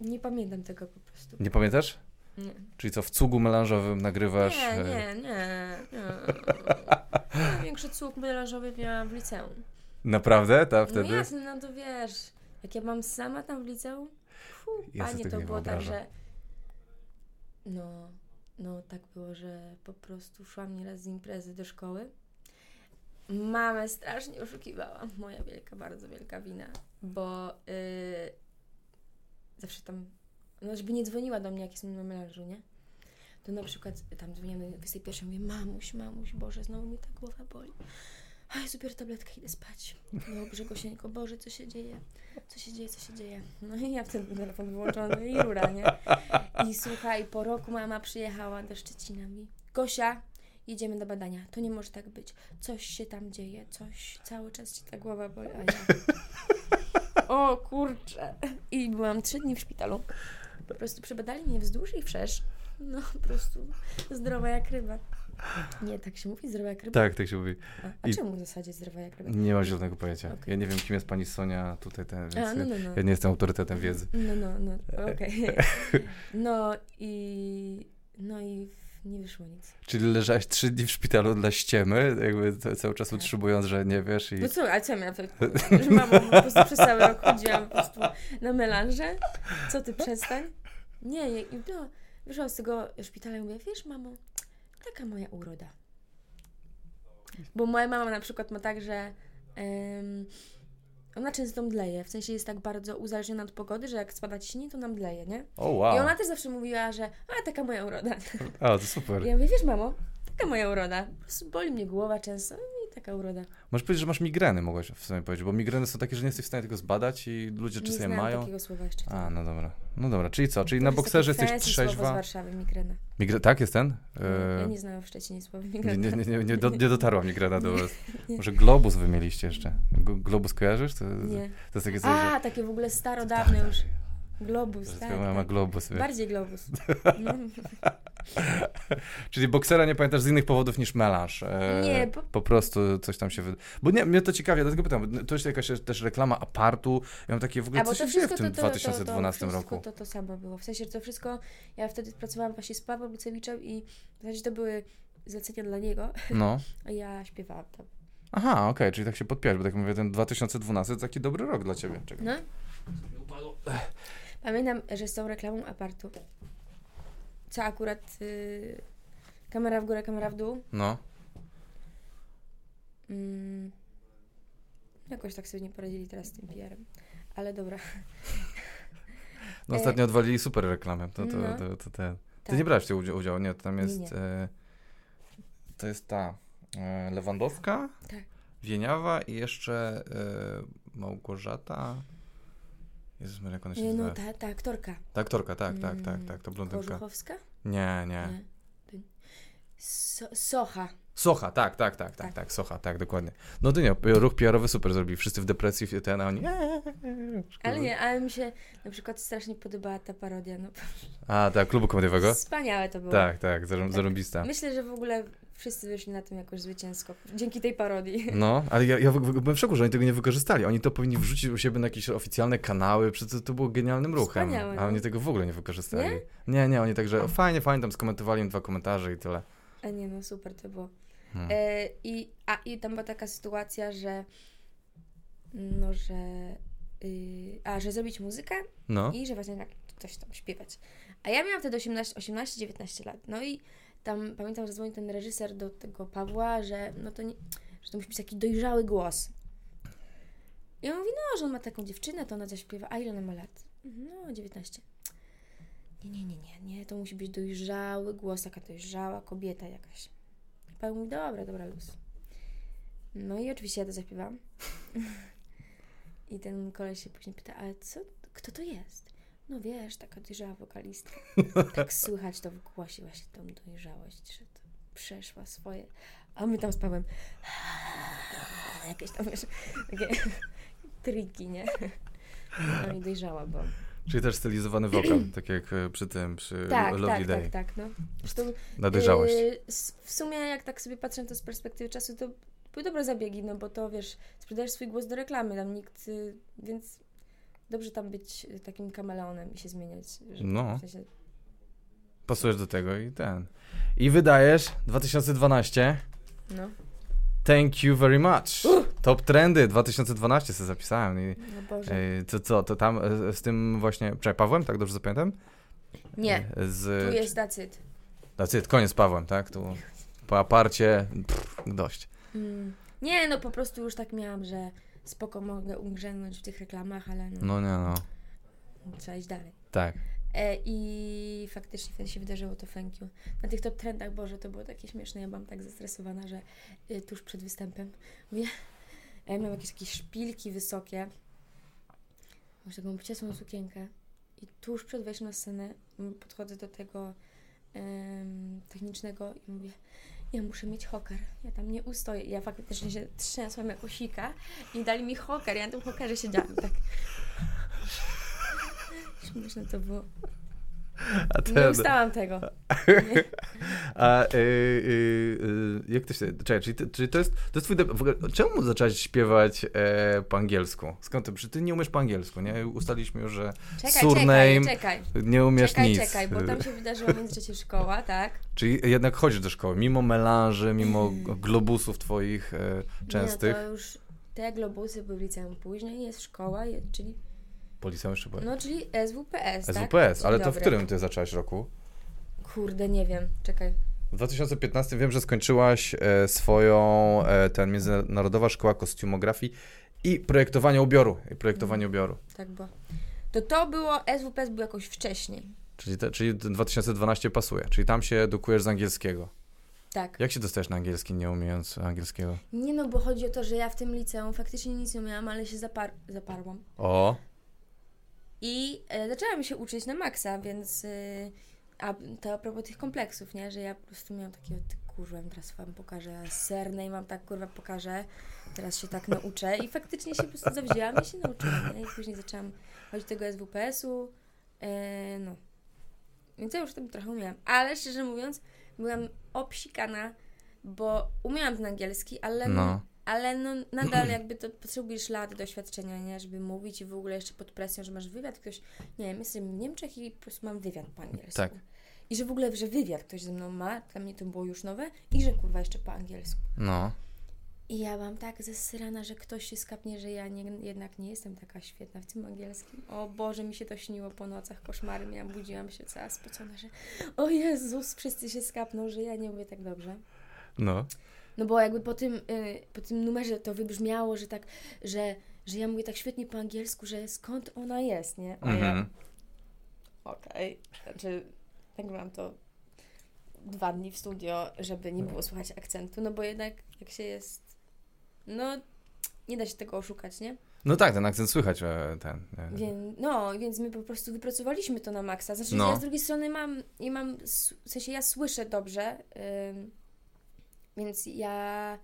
Nie pamiętam tego po prostu. Nie pamiętasz? Nie. Czyli co, w cugu melanżowym nagrywasz? Nie, e, nie, nie. nie. Większy cuk melanżowy miałam w liceum. Naprawdę? Ta wtedy? No jasne, no to wiesz, jak ja mam sama tam w liceum, Fu, Ja panie, tego to było tak, że... No, no tak było, że po prostu szłam nieraz z imprezy do szkoły. Mamę strasznie oszukiwałam. Moja wielka, bardzo wielka wina, bo yy, zawsze tam, no żeby nie dzwoniła do mnie, jak jestem na melanżu, nie? To na przykład tam dzwoniłam do 21, mówię, mamuś, mamuś, Boże, znowu mi ta głowa boli. Aj, super tabletkę, idę spać. Dobrze, Gosieńko, Boże, co się dzieje? Co się dzieje, co się dzieje? No i ja wtedy telefon wyłączony i rura, nie? I słuchaj, po roku mama przyjechała do Szczecina mi. Gosia, jedziemy do badania. To nie może tak być. Coś się tam dzieje, coś, cały czas ci ta głowa boli. A ja... O kurczę. I byłam trzy dni w szpitalu. Po prostu przebadali mnie wzdłuż i wszerz. No, po prostu zdrowa jak ryba. Nie, tak się mówi, zdrowa jak ryba? Tak, tak się mówi. A, a I- czemu w zasadzie zdrowa jak ryba? Nie mam zielonego pojęcia. Okej. Ja nie wiem, kim jest pani Sonia tutaj, ten, więc A, no, no, no. ja nie jestem autorytetem wiedzy. No, no, no, okej. No i... No i nie wyszło nic. Czyli leżałaś trzy dni w szpitalu dla ściemy, jakby ca- cały czas utrzymując, że nie wiesz i... No co, a co miałam wtedy? Że mamo, po prostu przez cały rok chodziłam po prostu na melanże? Co ty, przestań? Nie, nie, i no, wyszłam z tego szpitala i mówię, wiesz mamo, taka moja uroda. Bo moja mama na przykład ma tak, że em, ona często mdleje, w sensie jest tak bardzo uzależniona od pogody, że jak spada ciśnienie, to nam mdleje, nie? O, I wow. ona też zawsze mówiła, że a, taka moja uroda. O, to super. I ja mówię, wiesz mamo, taka moja uroda. Po prostu boli mnie głowa często i taka uroda. Możesz powiedzieć, że masz migreny, mogłaś w sumie powiedzieć, bo migreny są takie, że nie jesteś w stanie tego zbadać i ludzie Nie czasem mają. takiego słowa jeszcze. A, no dobra. No dobra, czyli co? Czyli To na bokserze jesteś słowo z trzeźwa. Warszawy, migrena. Migre... Tak, jest ten? Ja E, nie znałam w Szczecinie słowa Nie, migrena. nie, nie, nie, nie, do, nie dotarła migrena do was. nie. Może globus wy mieliście jeszcze. Globus kojarzysz? To, Nie. to jest takie coś, A, takie w ogóle starodawne już. Globus, że tak. mama tak. globus. wie. Bardziej globus. No. Czyli boksera nie pamiętasz z innych powodów niż melanż. E, Nie, bo- Po prostu coś tam się... Wy... Bo nie, mnie to ciekawi, dlatego pytam, to jest jakaś też reklama apartu. Ja mam takie w ogóle, A co się dzieje w tym to, to, to, 2012 to, to, roku? To, to, to samo było. W sensie, że to wszystko, ja wtedy pracowałam właśnie z Pawłem Lucewiczem i w zasadzie to były zlecenia dla niego, No. a ja śpiewałam tam. Aha, okej, czyli tak się podpiąłeś, bo tak mówię, ten 2012 to taki dobry rok dla ciebie. Czekaj. No. Pamiętam, że z tą reklamą apartu, co akurat y, kamera w górę, kamera w dół, No. Mm, jakoś tak sobie nie poradzili teraz z tym PR-em. Ale dobra. No E, ostatnio odwalili super reklamę. To, to, no. to, to, ten. Ty Tak. nie brałeś w tym udziału, udziału, nie, to tam Nie, jest... nie. E, to jest ta e, Lewandowska, Tak. Wieniawa i jeszcze e, Małgorzata... Jezus Maria, jak ona się Nie, no ta, ta aktorka. Ta aktorka, tak, tak, tak, Mm, tak, to blondynka. Kożuchowska? Nie, nie. Nie. So, Socha. Socha, tak, tak, tak, tak, Tak. tak, Socha, tak, dokładnie. No to nie, ruch PR-owy super zrobili, wszyscy w depresji, ten, a oni... Ale nie, ale mi się na przykład strasznie podobała ta parodia. No, A, tak, klubu komediowego? wspaniałe to było. Tak, tak, zarą- Tak. zarąbista. Myślę, że w ogóle wszyscy wyszli na tym jakoś zwycięsko. Dzięki tej parodii. No, ale ja, ja byłem w szoku, że oni tego nie wykorzystali. Oni to powinni wrzucić u siebie na jakieś oficjalne kanały, przecież to, to było genialnym ruchem. Wspaniałe, A no. oni tego w ogóle nie wykorzystali. Nie? Nie, nie, oni także o, fajnie, fajnie, tam skomentowali im dwa komentarze i tyle. A nie, no super to było. Hmm. E, i, a i tam była taka sytuacja, że no, że y, a, że zrobić muzykę No, i że właśnie tak coś tam śpiewać. A ja miałam wtedy 18, 18-19 lat. No i tam pamiętam, że dzwonił ten reżyser do tego Pawła, że no to nie, że to musi być taki dojrzały głos. I on mówi, no, że on ma taką dziewczynę, to ona zaśpiewa. A ile ona ma lat? No, 19. Nie, nie, nie, nie, nie, to musi być dojrzały głos, taka dojrzała kobieta jakaś. I Paweł mówi, dobra, dobra, luz. No i oczywiście ja to zaśpiewałam. I ten koleś się później pyta, ale co, kto to jest? No wiesz, taka dojrzała wokalistka. Tak słychać to w głosie właśnie tą dojrzałość, że to przeszła swoje. A my tam z Pawłem jakieś tam, wiesz, takie triki, nie? No i dojrzała, bo... czyli też stylizowany wokal, tak jak e, przy tym, przy Tak, Lovely tak, Day. tak, tak, no. Zresztą, Na dojrzałość. yy, w sumie jak tak sobie patrzę to z perspektywy czasu, to były dobre zabiegi, no bo to, wiesz, sprzedajesz swój głos do reklamy, tam nikt, y, więc dobrze tam być y, takim kameleonem i się zmieniać. No. W sensie, Pasujesz do tego i ten. I wydajesz 2012 no. Thank you very much. Top trendy 2012 sobie zapisałem. I, No Boże. e, to co, to tam e, z tym właśnie, czekaj, Pawłem, tak dobrze zapamiętam? Nie, E, Z, tu jest dacyt. It, koniec z Pawłem, tak? Tu po aparcie, pff, dość. Mm. Nie, no po prostu już tak miałam, że spoko mogę ugrzęznąć w tych reklamach, ale no, No nie no, trzeba iść dalej. tak. E, I faktycznie wtedy się wydarzyło to thank you. Na tych top trendach, Boże, to było takie śmieszne. Ja byłam tak zestresowana, że y, tuż przed występem mówię, ja miałam jakieś, jakieś szpilki wysokie, może taką obciasłą sukienkę i tuż przed wejściem na scenę podchodzę do tego technicznego i mówię, ja muszę mieć hokar, ja tam nie ustoję. Ja faktycznie się trzęsłam jako sika i dali mi hokar, ja na tym hokarze siedziałam, tak. Śmieszne to było. A Nie ustałam tego. Nie. A y, y, y, jak to się. Czekaj, czyli, to- czyli to jest. To jest twój. W ogóle, czemu zacząłeś śpiewać e, po angielsku? Skąd ty? Przecież ty nie umiesz po angielsku, nie? Ustaliliśmy już, że Czekaj, Surname, czekaj, czekaj. nie umiesz Czekaj, nic. czekaj, bo tam się wydarzyło w międzyczasie szkoła, tak? Czyli jednak chodzisz do szkoły, mimo melanży, mimo globusów twoich e, częstych. Nie, to już te globusy były liceum później, jest szkoła, czyli, Po liceum jeszcze byłeś? no czyli SWPS, tak? SWPS, Dzień ale to w dobry. którym ty zaczęłaś roku? Kurde, nie wiem, czekaj. W 2015 wiem, że skończyłaś e, swoją, e, ten Międzynarodowa Szkoła Kostiumografii i projektowania ubioru. I projektowania ubioru. Tak było. To to było, SWPS był jakoś wcześniej. Czyli, te, czyli 2012 pasuje. Czyli tam się edukujesz z angielskiego. Tak. Jak się dostajesz na angielski, nie umiejąc angielskiego? Nie no, bo chodzi o to, że ja w tym liceum faktycznie nic nie umiałam, ale się zapar zaparłam. O, I e, zaczęłam się uczyć na maksa, więc... Y, a to a propos tych kompleksów, nie? Że ja po prostu miałam takie, ty kurwa, teraz wam pokażę i mam tak, kurwa, pokażę. Teraz się tak nauczę. I faktycznie się po prostu zawzięłam i się nauczyłam, nie? I później zaczęłam chodzić do tego SWPS-u. E, no. Więc ja już tam trochę umiałam. Ale szczerze mówiąc, byłam obsikana, bo umiałam ten angielski, ale no. Ale no nadal jakby to potrzebujesz lat doświadczenia, nie? Żeby mówić i w ogóle jeszcze pod presją, że masz wywiad, ktoś, nie wiem, jestem w Niemczech i po prostu mam wywiad po angielsku. Tak. I że w ogóle, że wywiad ktoś ze mną ma, dla mnie to było już nowe i że kurwa jeszcze po angielsku. No. I ja byłam tak zesrana, że ktoś się skapnie, że ja nie, jednak nie jestem taka świetna w tym angielskim. O Boże, mi się to śniło po nocach, koszmary miałam, budziłam się cała spocona, że o Jezus, wszyscy się skapną, że ja nie mówię tak dobrze. No. No bo jakby po tym, y, po tym numerze to wybrzmiało, że tak, że, że ja mówię tak świetnie po angielsku, że skąd ona jest, nie? A ja, Mhm. okej. Znaczy, nagrywam to dwa dni w studio, żeby nie było słychać akcentu, no bo jednak jak się jest, no nie da się tego oszukać, nie? No tak, ten akcent słychać, e, ten. e, Więc, no, więc my po prostu wypracowaliśmy to na maksa. Znaczy, No. ja z drugiej strony mam, i mam, w sensie ja słyszę dobrze, ym, więc ja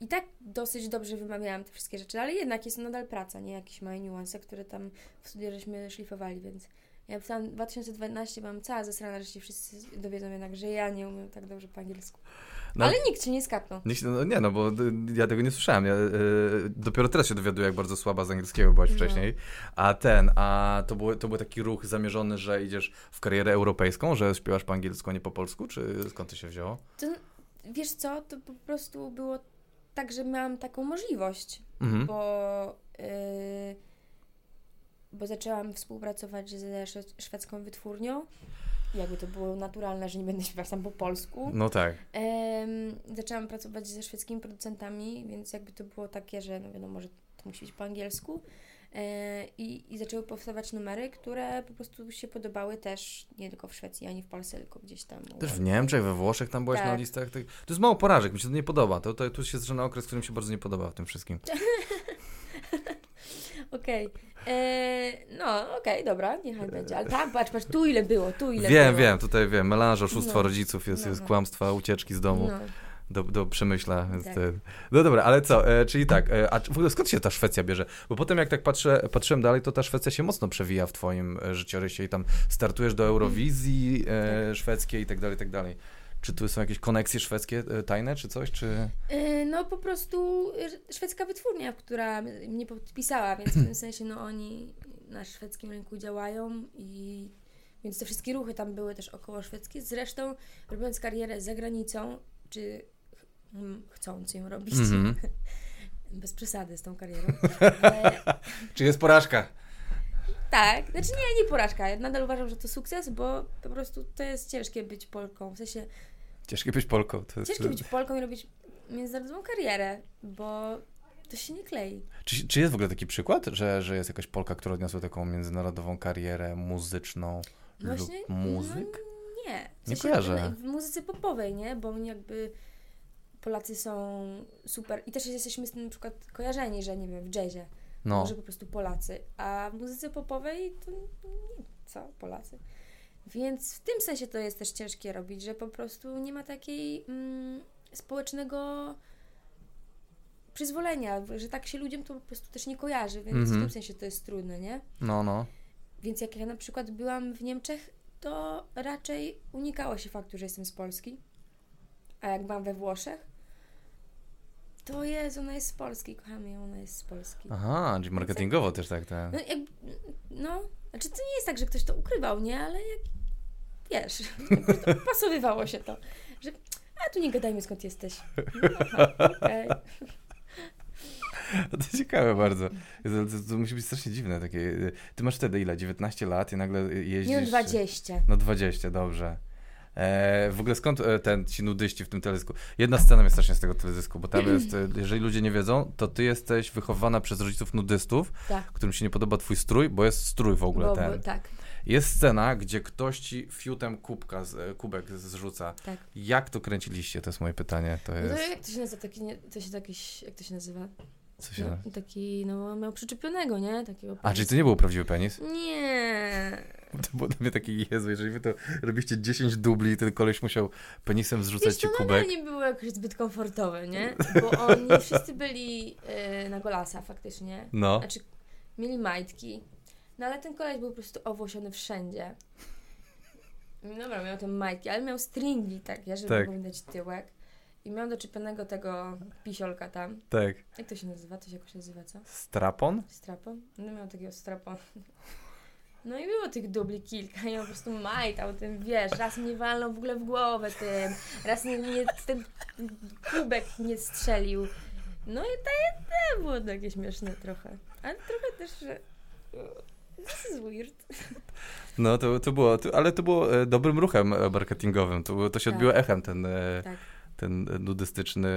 i tak dosyć dobrze wymawiałam te wszystkie rzeczy, ale jednak jest nadal praca, nie jakieś małe niuanse, które tam w studiu żeśmy szlifowali, więc ja tam 2012 byłam cała zesrana, że się wszyscy dowiedzą jednak, że ja nie umiem tak dobrze po angielsku. No, Ale nikt się nie skapnął. nie, no, nie, no bo ja tego nie słyszałem. Ja, y, dopiero teraz się dowiaduję, jak bardzo słaba z angielskiego byłaś No. wcześniej. A ten, a to był, to był taki ruch zamierzony, że idziesz w karierę europejską, że śpiewasz po angielsku, a nie po polsku? Czy skąd to się wzięło? To, wiesz co, to po prostu było tak, że miałam taką możliwość. Mhm. bo, yy, bo zaczęłam współpracować ze szwe- szwedzką wytwórnią. Jakby to było naturalne, że nie będę śpiewać tam po polsku. No tak. Zaczęłam pracować ze szwedzkimi producentami, więc jakby to było takie, że no wiadomo, że to musi być po angielsku. E, i, I zaczęły powstawać numery, które po prostu się podobały też nie tylko w Szwecji, ani w Polsce, tylko gdzieś tam. Też w Niemczech, we Włoszech tam byłaś Tak. na listach. Tych... To jest mało porażek, mi się to nie podoba. To, to, tu się zaczyna okres, który mi się bardzo nie podoba w tym wszystkim. Okej. E, No, okej, dobra, niechaj będzie. Ale tam, patrz, patrz, tu ile było, tu ile Wiem, było. wiem, tutaj wiem, melanż, oszustwo No. rodziców, jest, No, jest no. kłamstwa, ucieczki z domu. No. Do, do przemyśla. Tak. No dobra, ale co, e, czyli tak, e, a w ogóle skąd się ta Szwecja bierze? Bo potem jak tak patrzę, patrzyłem dalej, to ta Szwecja się mocno przewija w twoim e, życiorysie i tam startujesz do Eurowizji e, szwedzkiej i tak dalej, i tak dalej. Czy tu są jakieś koneksje szwedzkie e, tajne, czy coś, czy... E, No po prostu szwedzka wytwórnia, która mnie podpisała, więc w tym sensie no oni na szwedzkim rynku działają i więc te wszystkie ruchy tam były też około szwedzkie. Zresztą robiąc karierę za granicą, czy chcąc ją robić, Mhm. Bez przesady z tą karierą. Ale... Czy jest porażka? Tak, znaczy nie, nie porażka. Ja nadal uważam, że to sukces, bo po prostu to jest ciężkie być Polką. W sensie Ciężkie być Polką. To jest... ciężkie być Polką i robić międzynarodową karierę, bo to się nie klei. Czy, czy jest w ogóle taki przykład, że, że jest jakaś Polka, która odniosła taką międzynarodową karierę muzyczną Właśnie, lub muzyk? No, nie. W Nie sensie kojarzę. W muzyce popowej, nie? Bo jakby Polacy są super i też jesteśmy z tym na przykład kojarzeni, że nie wiem, w jazzie. No, Może po prostu Polacy. A w muzyce popowej to nie, co? Polacy. Więc w tym sensie to jest też ciężkie robić, że po prostu nie ma takiej mm, społecznego przyzwolenia, że tak się ludziom to po prostu też nie kojarzy, więc Mhm. w tym sensie to jest trudne, nie? no, no. Więc jak ja na przykład byłam w Niemczech, to raczej unikało się faktu, że jestem z Polski. A jak byłam we Włoszech, to jest, ona jest z Polski, kocham ją, ona jest z Polski. Aha, czyli marketingowo też tak, tak. No, jak, no, znaczy to nie jest tak, że ktoś to ukrywał, nie? Ale jak, wiesz, pasowywało się to, że a tu nie gadajmy skąd jesteś. No, aha, okej. To ciekawe bardzo. To, to, to musi być strasznie dziwne takie. Ty masz wtedy ile? 19 lat i nagle jeździsz... Nie no, 20. No 20, dobrze. E, w ogóle skąd e, ten ci nudyści w tym teledysku? Jedna scena mnie strasznie z tego teledysku, bo tam jest, e, jeżeli ludzie nie wiedzą, to ty jesteś wychowana przez rodziców nudystów, Tak. którym się nie podoba twój strój, bo jest strój w ogóle Bo, ten. bo, tak, Jest scena, gdzie ktoś ci fiutem kubka, z, kubek zrzuca. tak. Jak to kręciliście? To jest moje pytanie. To No to jest... jak to się nazywa? Taki, nie, to się jakiś, jak to się nazywa? Co się... No, taki, no, miał przyczepionego, nie? Takiego A, czyli to nie był prawdziwy penis? Nie. To było dla mnie taki, Jezu, jeżeli wy to robiście 10 dubli i ten koleś musiał penisem zrzucać Wiesz, ci to kubek. nadal nie było jakoś zbyt komfortowe, nie? Bo oni wszyscy byli y, na golasa faktycznie. No. Znaczy, mieli majtki. No ale ten koleś był po prostu owłosiony wszędzie. Dobra, miał te majtki, ale miał stringi takie, żeby Tak. widać tyłek. I miał doczepionego tego pisiolka tam. Tak. Jak to się nazywa? To się jakoś nazywa, co? Strapon? Strapon? No miał takiego strapon. No i było tych dubli kilka i on po prostu majtał tym, wiesz, raz mnie walnął w ogóle w głowę tym, raz ten kubek nie strzelił. No i to, to było takie śmieszne trochę. Ale trochę też, że... This is weird. No to, to było, to, ale to było e, dobrym ruchem e, marketingowym. To, to się Tak. odbiło echem, ten, e, Tak. Ten nudystyczny.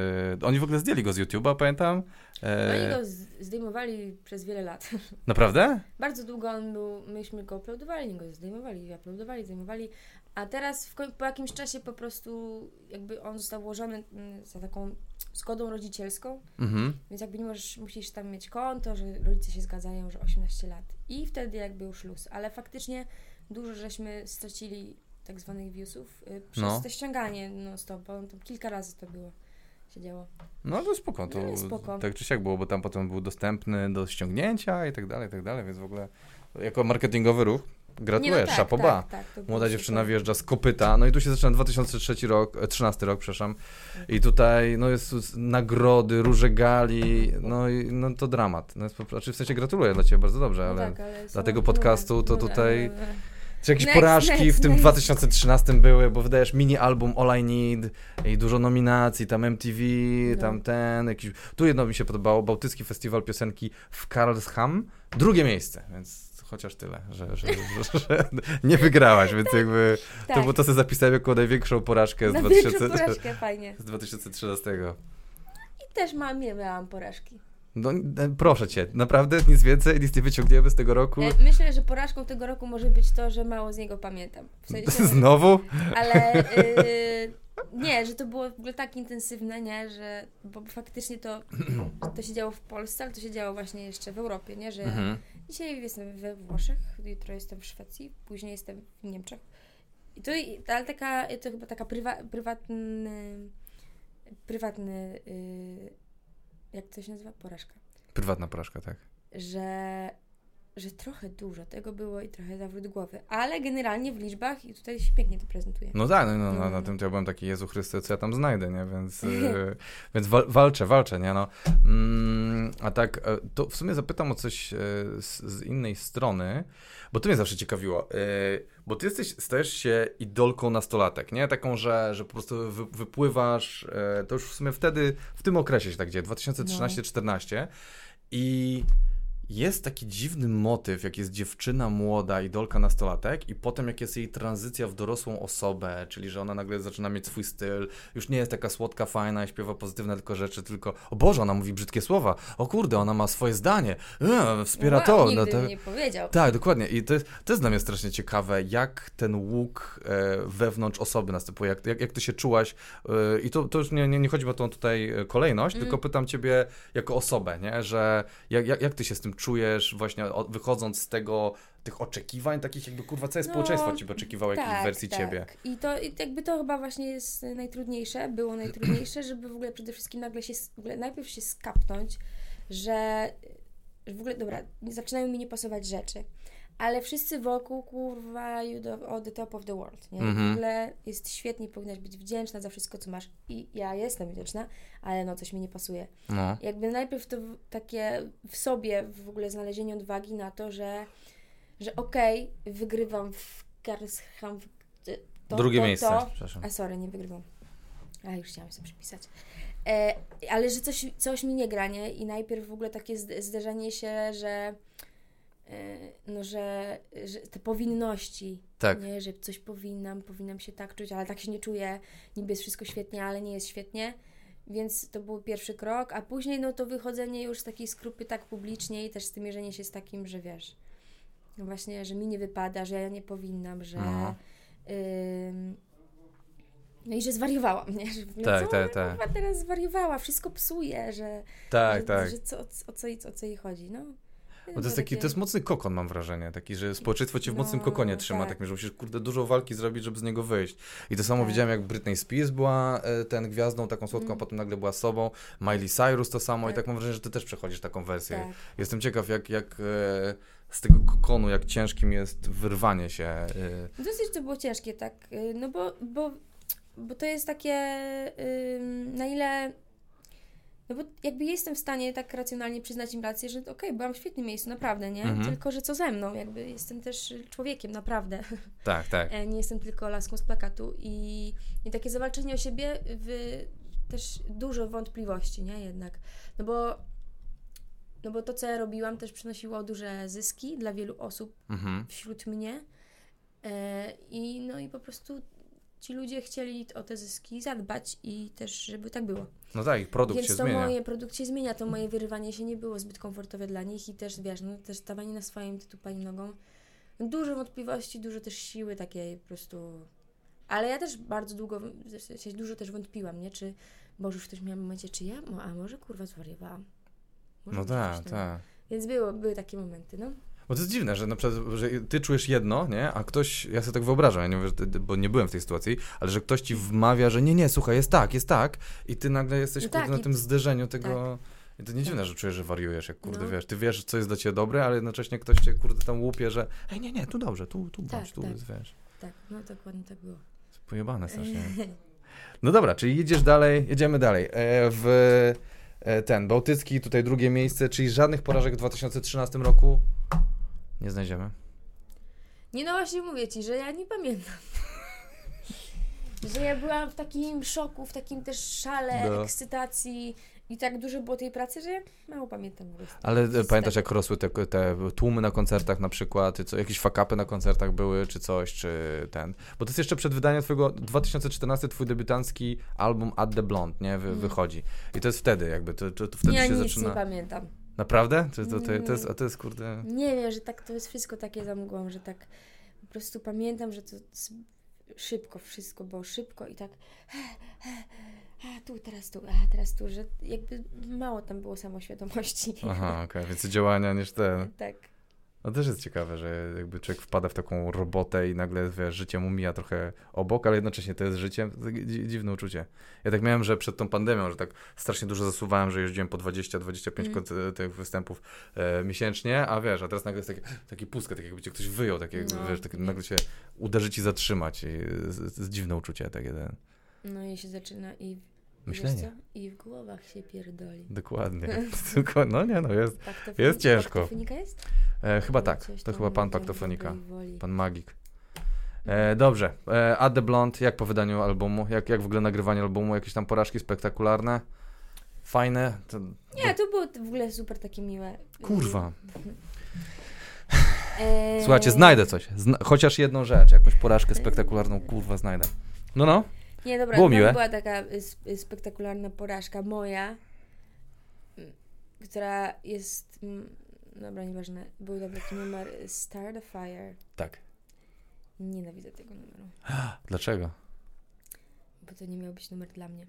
Oni w ogóle zdjęli go z YouTube'a, pamiętam. No E, i go z- zdejmowali przez wiele lat. Naprawdę? Bardzo długo on był, myśmy go uploadowali, go zdejmowali, uploadowali, zdejmowali, a teraz w, po jakimś czasie po prostu jakby on został włożony mm, za taką zgodą rodzicielską, Mhm. więc jakby nie możesz, musisz tam mieć konto, że rodzice się zgadzają, że 18 lat i wtedy jakby już luz, ale faktycznie dużo żeśmy stracili tak zwanych viewsów y, przez No. to ściąganie non stop, bo tam kilka razy to było, się działo. No to spoko, to No, spoko. tak czy siak było, bo tam potem był dostępny do ściągnięcia i tak dalej, i tak dalej, więc w ogóle jako marketingowy ruch gratuluję, Nie, no tak, bas. tak, tak, Młoda super. dziewczyna wjeżdża z kopyta, no i tu się zaczyna 2003 rok, e, 13 rok, przepraszam. I tutaj, no jest nagrody, róże gali, no i no to dramat. No jest znaczy w sensie gratuluję dla Ciebie bardzo dobrze, No ale tak, ale są- dla tego no, podcastu to no, tutaj- no, no. Czy jakieś Next, porażki next, w tym next. 2013 były, bo wydajesz mini album All I Need i dużo nominacji, tam MTV, No. tam ten, jakiś... Tu jedno mi się podobało, Bałtycki Festiwal Piosenki w Karlsham, drugie miejsce, więc chociaż tyle, że, że, że, że nie wygrałaś, więc jakby to, Tak. bo to sobie zapisałem jako największą porażkę z, Na 2000, większą porażkę, fajnie. z 2013. I też mam, miałam porażki. No, e, proszę cię, naprawdę nic więcej, nic nie wyciągniemy z tego roku. E, Myślę, że porażką tego roku może być to, że mało z niego pamiętam. W sensie, Znowu? ale y, nie, że to było w ogóle tak intensywne, nie, że bo faktycznie to, to się działo w Polsce, ale to się działo właśnie jeszcze w Europie, nie, że Mhm. dzisiaj jestem we Włoszech, jutro jestem w Szwecji, później jestem w Niemczech. I to, ale taka, to chyba taka prywa, prywatny, prywatny, y, jak to się nazywa? Porażka. Prywatna porażka, tak. że, że trochę dużo tego było i trochę zawrót głowy, ale generalnie w liczbach i tutaj się pięknie to prezentuje. No tak, no, no, No, na, tym to ja byłem taki, Jezu Chryste, co ja tam znajdę, nie? Więc, e, więc wal, walczę, walczę, nie? No. Mm, a tak, e, to w sumie zapytam o coś e, z, z innej strony, bo to mnie zawsze ciekawiło. E, bo ty jesteś, stajesz się idolką nastolatek, nie? Taką, że, że po prostu wy, wypływasz, e, to już w sumie wtedy, w tym okresie się tak dzieje, 2013-14 i jest taki dziwny motyw, jak jest dziewczyna młoda, idolka nastolatek i potem jak jest jej tranzycja w dorosłą osobę, czyli że ona nagle zaczyna mieć swój styl, już nie jest taka słodka, fajna i śpiewa pozytywne tylko rzeczy, tylko o Boże, ona mówi brzydkie słowa, o kurde, ona ma swoje zdanie, e, wspiera wow, to. Nigdy no to... nie powiedział. Tak, dokładnie. I to jest, to jest dla mnie strasznie ciekawe, jak ten łuk e, wewnątrz osoby następuje, jak, jak, jak ty się czułaś. E, I to, to już nie, nie, nie chodzi o tą tutaj e, kolejność, Mm. tylko pytam ciebie jako osobę, nie? że jak, jak, jak ty się z tym czujesz, właśnie od, wychodząc z tego, tych oczekiwań, takich jakby kurwa, całe No, społeczeństwo ciebie oczekiwało jakiejś tak, wersji tak. ciebie. I to i jakby to chyba właśnie jest najtrudniejsze, było najtrudniejsze, żeby w ogóle przede wszystkim nagle się, w ogóle najpierw się skapnąć, że w ogóle, dobra, zaczynają mi nie pasować rzeczy, ale wszyscy wokół, kurwa, you the, all the top of the world, nie? Mhm. W ogóle jest świetnie, powinnaś być wdzięczna za wszystko, co masz i ja jestem wdzięczna, ale no coś mi nie pasuje. No. Jakby najpierw to takie w sobie w ogóle znalezienie odwagi na to, że, że okej, wygrywam w Karlsham. To, Drugie to, miejsce, To, przepraszam. a sorry, nie wygrywam. A już chciałam sobie przypisać. E, ale że coś, coś mi nie gra, nie? I najpierw w ogóle takie zd- zderzenie się, że no, że, że te powinności, Tak. nie? Że coś powinnam, powinnam się tak czuć, ale tak się nie czuję. Niby jest wszystko świetnie, ale nie jest świetnie. Więc to był pierwszy krok, a później no to wychodzenie już z takiej skrupy tak publicznie i też stymierzenie się z takim, że wiesz, no właśnie, że mi nie wypada, że ja nie powinnam, że No. ym, no i że zwariowałam, nie? Że Tak, co tak, tak. teraz zwariowała, wszystko psuje, że, Tak, że, tak. że co, o, co, o co jej chodzi, no. Bo to jest taki, to jest mocny kokon, mam wrażenie, taki, że społeczeństwo cię w mocnym No, kokonie trzyma, tak. takim, że musisz, kurde, dużo walki zrobić, żeby z niego wyjść. I to samo Tak. widziałem, jak Britney Spears była e, ten gwiazdą, taką słodką, a Mm. potem nagle była sobą, Miley Cyrus to samo i Tak. tak mam wrażenie, że ty też przechodzisz taką wersję. Tak. Jestem ciekaw, jak, jak e, z tego kokonu, jak ciężkim jest wyrwanie się. E, Dosyć to było ciężkie, tak, y, no bo, bo, bo to jest takie, ym, na ile, no bo jakby jestem w stanie tak racjonalnie przyznać im rację, że okej, byłam w świetnym miejscu, naprawdę, nie? Mhm. Tylko, że co ze mną, jakby jestem też człowiekiem, naprawdę. tak, tak. E, Nie jestem tylko laską z plakatu i, i takie zawalczenie o siebie w też dużo wątpliwości, nie? Jednak, no bo no bo to, co ja robiłam, też przynosiło duże zyski dla wielu osób Mhm. wśród mnie. E, I no i po prostu ci ludzie chcieli o te zyski zadbać i też, żeby tak było. No tak, ich produkt Więc się to zmienia. moje produkt się zmienia, to moje wyrywanie się nie było zbyt komfortowe dla nich i też wiesz, no też stawanie na swoim tytupanie nogą. Dużo wątpliwości, dużo też siły takiej po prostu. Ale ja też bardzo długo, w sensie dużo też wątpiłam, nie? Czy, Boże, już ktoś miał w momencie, czy ja, a może kurwa zwariowałam. Może No tak, tak. Więc było, były takie momenty, no. Bo to jest dziwne, że na przykład, że ty czujesz jedno, nie? A ktoś, ja sobie tak wyobrażam, ja nie mówię, ty, bo nie byłem w tej sytuacji, ale że ktoś ci wmawia, że nie, nie, słuchaj, jest tak, jest tak i ty nagle jesteś No kurde, tak, na i- tym zderzeniu tego... I to nie dziwne, Tak. że czujesz, że wariujesz, jak kurde, No. wiesz, ty wiesz, co jest dla ciebie dobre, ale jednocześnie ktoś cię, kurde, tam łupie, że hej, nie, nie, tu dobrze, tu, tu Tak, bądź, tu tak. wiesz, Tak, no dokładnie tak było. pojebane strasznie. No dobra, czyli jedziesz dalej, jedziemy dalej. E, w e, ten, Bałtycki, tutaj drugie miejsce, czyli żadnych porażek w 2013 roku nie znajdziemy. Nie no właśnie mówię ci, że ja nie pamiętam. że ja byłam w takim szoku, w takim też szale, No. ekscytacji i tak dużo było tej pracy, że ja mało pamiętam. Ale e, pamiętasz, jak rosły te, te tłumy na koncertach na przykład, co, jakieś fakapy na koncertach były, czy coś, czy ten. Bo to jest jeszcze przed wydaniem twojego 2014 twój debiutancki album At the Blonde, nie? Wy, Mm. Wychodzi. I to jest wtedy jakby, to, to, to wtedy ja się nic zaczyna. nie pamiętam. Naprawdę? To, to, to, to jest, Mm. a to jest kurde... Nie wiem, że tak to jest wszystko takie za mgłą, że tak po prostu pamiętam, że to szybko wszystko było szybko i tak a tu, teraz tu, a teraz tu, że jakby mało tam było samoświadomości. Aha, okej, więcej działania niż ten. tak. No też jest ciekawe, że jakby człowiek wpada w taką robotę i nagle wiesz, życie mu mija trochę obok, ale jednocześnie to jest życie. To dziwne uczucie. Ja tak miałem, że przed tą pandemią, że tak strasznie dużo zasuwałem, że jeździłem po 20-25 Mm. konce- tych występów e, miesięcznie, a wiesz, a teraz nagle jest taki, taki pustka, tak jakby cię ktoś wyjął, tak jakby, No, wiesz, tak nagle się uderzy ci zatrzymać. I jest, jest dziwne uczucie takie ten. No i się zaczyna i Myślenie. I w głowach się pierdoli. Dokładnie. Tylko, no nie no, jest. Paktofonika- Jest ciężko. Paktofonika jest? E, chyba tak. To chyba pan Paktofonika. Pan Magik. E, dobrze. E, Ad the Blonde, jak po wydaniu albumu? Jak, jak w ogóle nagrywanie albumu? Jakieś tam porażki spektakularne? Fajne? To, Nie, to było w ogóle super takie miłe. Kurwa. Eee, Słuchajcie, znajdę coś. Zna chociaż jedną rzecz, jakąś porażkę spektakularną, kurwa, znajdę. No, no. Nie, dobra, Było miłe. była taka sp- spektakularna porażka moja, która jest... mm, Dobra, nieważne. Był tam taki numer y, Start a Fire. Tak. Nienawidzę tego numeru, Dlaczego? bo to nie miał być numer dla mnie.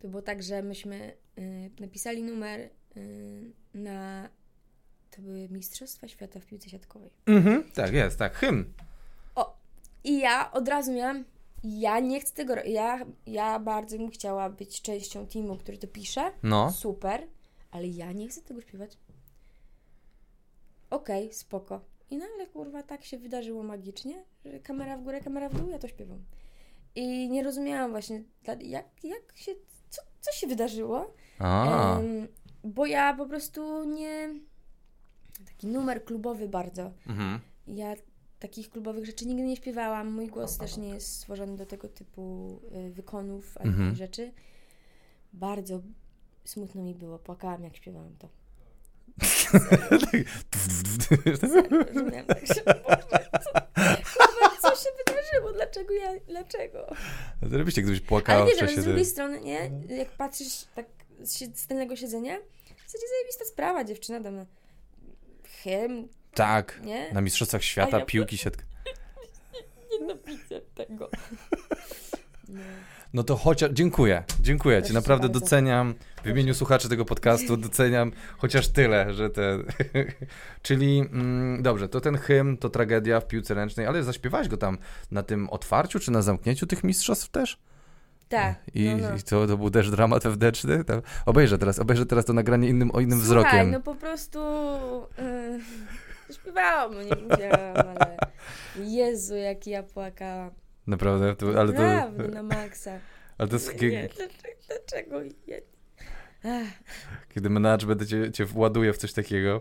To było tak, że myśmy y, napisali numer y, na... To były Mistrzostwa Świata w piłce siatkowej. Mhm. Tak, jest, tak. Hymn. I ja od razu miałam, ja nie chcę tego, ja, ja bardzo bym chciała być częścią teamu, który to pisze, No. super, ale ja nie chcę tego śpiewać. Okej, spoko. I nagle, kurwa, tak się wydarzyło magicznie, że kamera w górę, kamera w dół, ja to śpiewam. I nie rozumiałam właśnie, jak, jak się, co, co się wydarzyło, A. Em, bo ja po prostu nie... Taki numer klubowy bardzo. Mhm. Ja takich klubowych rzeczy nigdy nie śpiewałam. Mój głos też nie jest stworzony do tego typu y, wykonów ani Mhm. rzeczy. Bardzo smutno mi było. Płakałam, jak śpiewałam to. Rozumiałam tak, że Boże, co, co się wydarzyło? Dlaczego ja? Dlaczego? Zrobiście, gdybyś Ale płakała w wiesz, ale czasie... z drugiej strony, nie? Jak patrzysz tak z tylnego siedzenia, w zasadzie zajebista sprawa, dziewczyna tam hymn, Tak. nie? Na Mistrzostwach Świata ja- piłki siatk. Nienawidzę tego. No. No to chociaż... Dziękuję. Dziękuję Ci. Proszę Naprawdę bardzo. doceniam. W imieniu słuchaczy tego podcastu doceniam chociaż tyle, że te... Czyli, mm, dobrze, to ten hymn, to tragedia w piłce ręcznej, ale zaśpiewałaś go tam na tym otwarciu, czy na zamknięciu tych mistrzostw też? Tak. I, no, no. i to, to był też dramat? Tam, obejrzę teraz, obejrzę teraz to nagranie innym, o innym Słuchaj, wzrokiem. no po prostu yy, śpiewałam, no nie mówiłam, ale Jezu, jak ja płakałam. Naprawdę, to, ale to, Naprawdę, na maksa. ale to jest Nie, dlaczego? dlaczego? Ja... Kiedy management cię, cię właduje w coś takiego.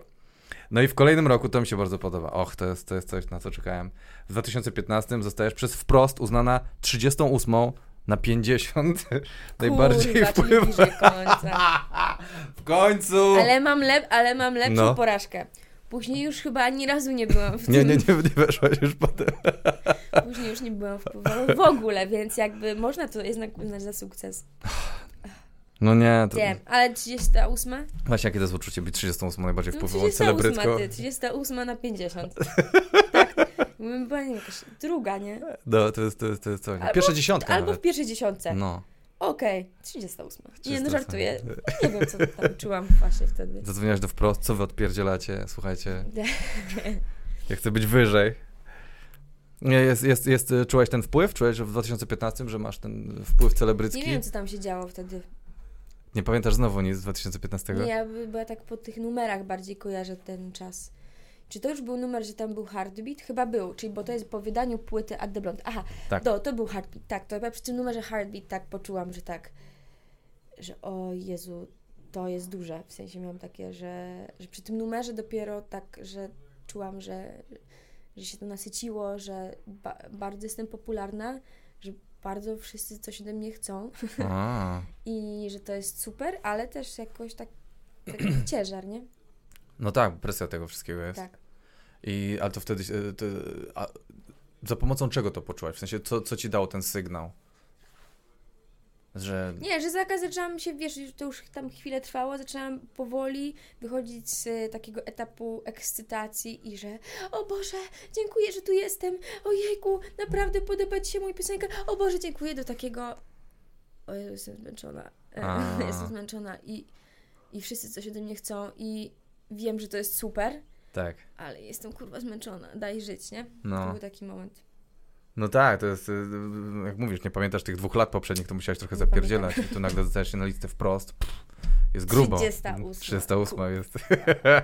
No i w kolejnym roku to mi się bardzo podoba. Och, to jest, to jest coś, na co czekałem. W 2015 zostajesz przez wprost uznana 38 na 50 najbardziej kurwa, czyli wpływ... bliżej końca. W końcu! Ale mam, lep, ale mam lepszą No. porażkę. Później już chyba ani razu nie byłam w tym. Nie, nie, nie, nie weszłaś już potem. Później już nie byłam wpływowa w ogóle, więc jakby można to jednak uznać za sukces. No nie, to... Wiem, ale 38? Właśnie jakie to jest uczucie być 38 najbardziej No wpływową 38 celebrytką? ty, 38 na 50. tak, była nie wiem, jakaś druga, nie? No, to jest, to jest, to jest coś. Albo- Pierwsza dziesiątka Albo w nawet. pierwszej dziesiątce. No. Okej, 38. Nie, no 38. żartuję. Nie wiem, co tam czułam właśnie wtedy. Zadzwoniłaś do wprost, co wy odpierdzielacie, słuchajcie. Ja chcę być wyżej. Nie, jest, jest, jest, czułaś ten wpływ? Czułeś że w 2015, że masz ten wpływ celebrycki? Nie wiem, co tam się działo wtedy. Nie pamiętasz znowu nic z 2015? Nie, ja by- była tak po tych numerach bardziej kojarzę ten czas. Czy to już był numer, że tam był Heartbeat? Chyba był, czyli bo to jest po wydaniu płyty At The Blonde. Aha, Tak. to, to był Heartbeat, tak. To ja przy tym numerze Heartbeat tak poczułam, że tak, że o Jezu, to jest duże. W sensie miałam takie, że, że przy tym numerze dopiero tak, że czułam, że, że się to nasyciło, że ba- bardzo jestem popularna, że bardzo wszyscy coś ode mnie chcą i że to jest super, ale też jakoś tak taki ciężar, nie? No tak, presja tego wszystkiego jest. Tak. I, ale to wtedy, y, to, a, za pomocą czego to poczułaś? W sensie, co, co ci dało ten sygnał? Że... Nie, że zakaz zaczęłam się, wiesz, to już tam chwilę trwało, zaczęłam powoli wychodzić z e, takiego etapu ekscytacji i że o Boże, dziękuję, że tu jestem, ojejku, naprawdę podoba Ci się mój piosenka, o Boże, dziękuję, do takiego o Jezu, jestem zmęczona, E, A. jestem zmęczona i, i wszyscy coś ode mnie chcą i wiem, że to jest super, Tak. ale jestem kurwa zmęczona, daj żyć, nie? To No. był taki moment. No tak, to jest, jak mówisz, nie pamiętasz tych dwóch lat poprzednich, to musiałeś trochę Nie zapierdzielać i tu nagle dostajesz się na listę wprost. Pff, jest grubo. 38. 38 jest.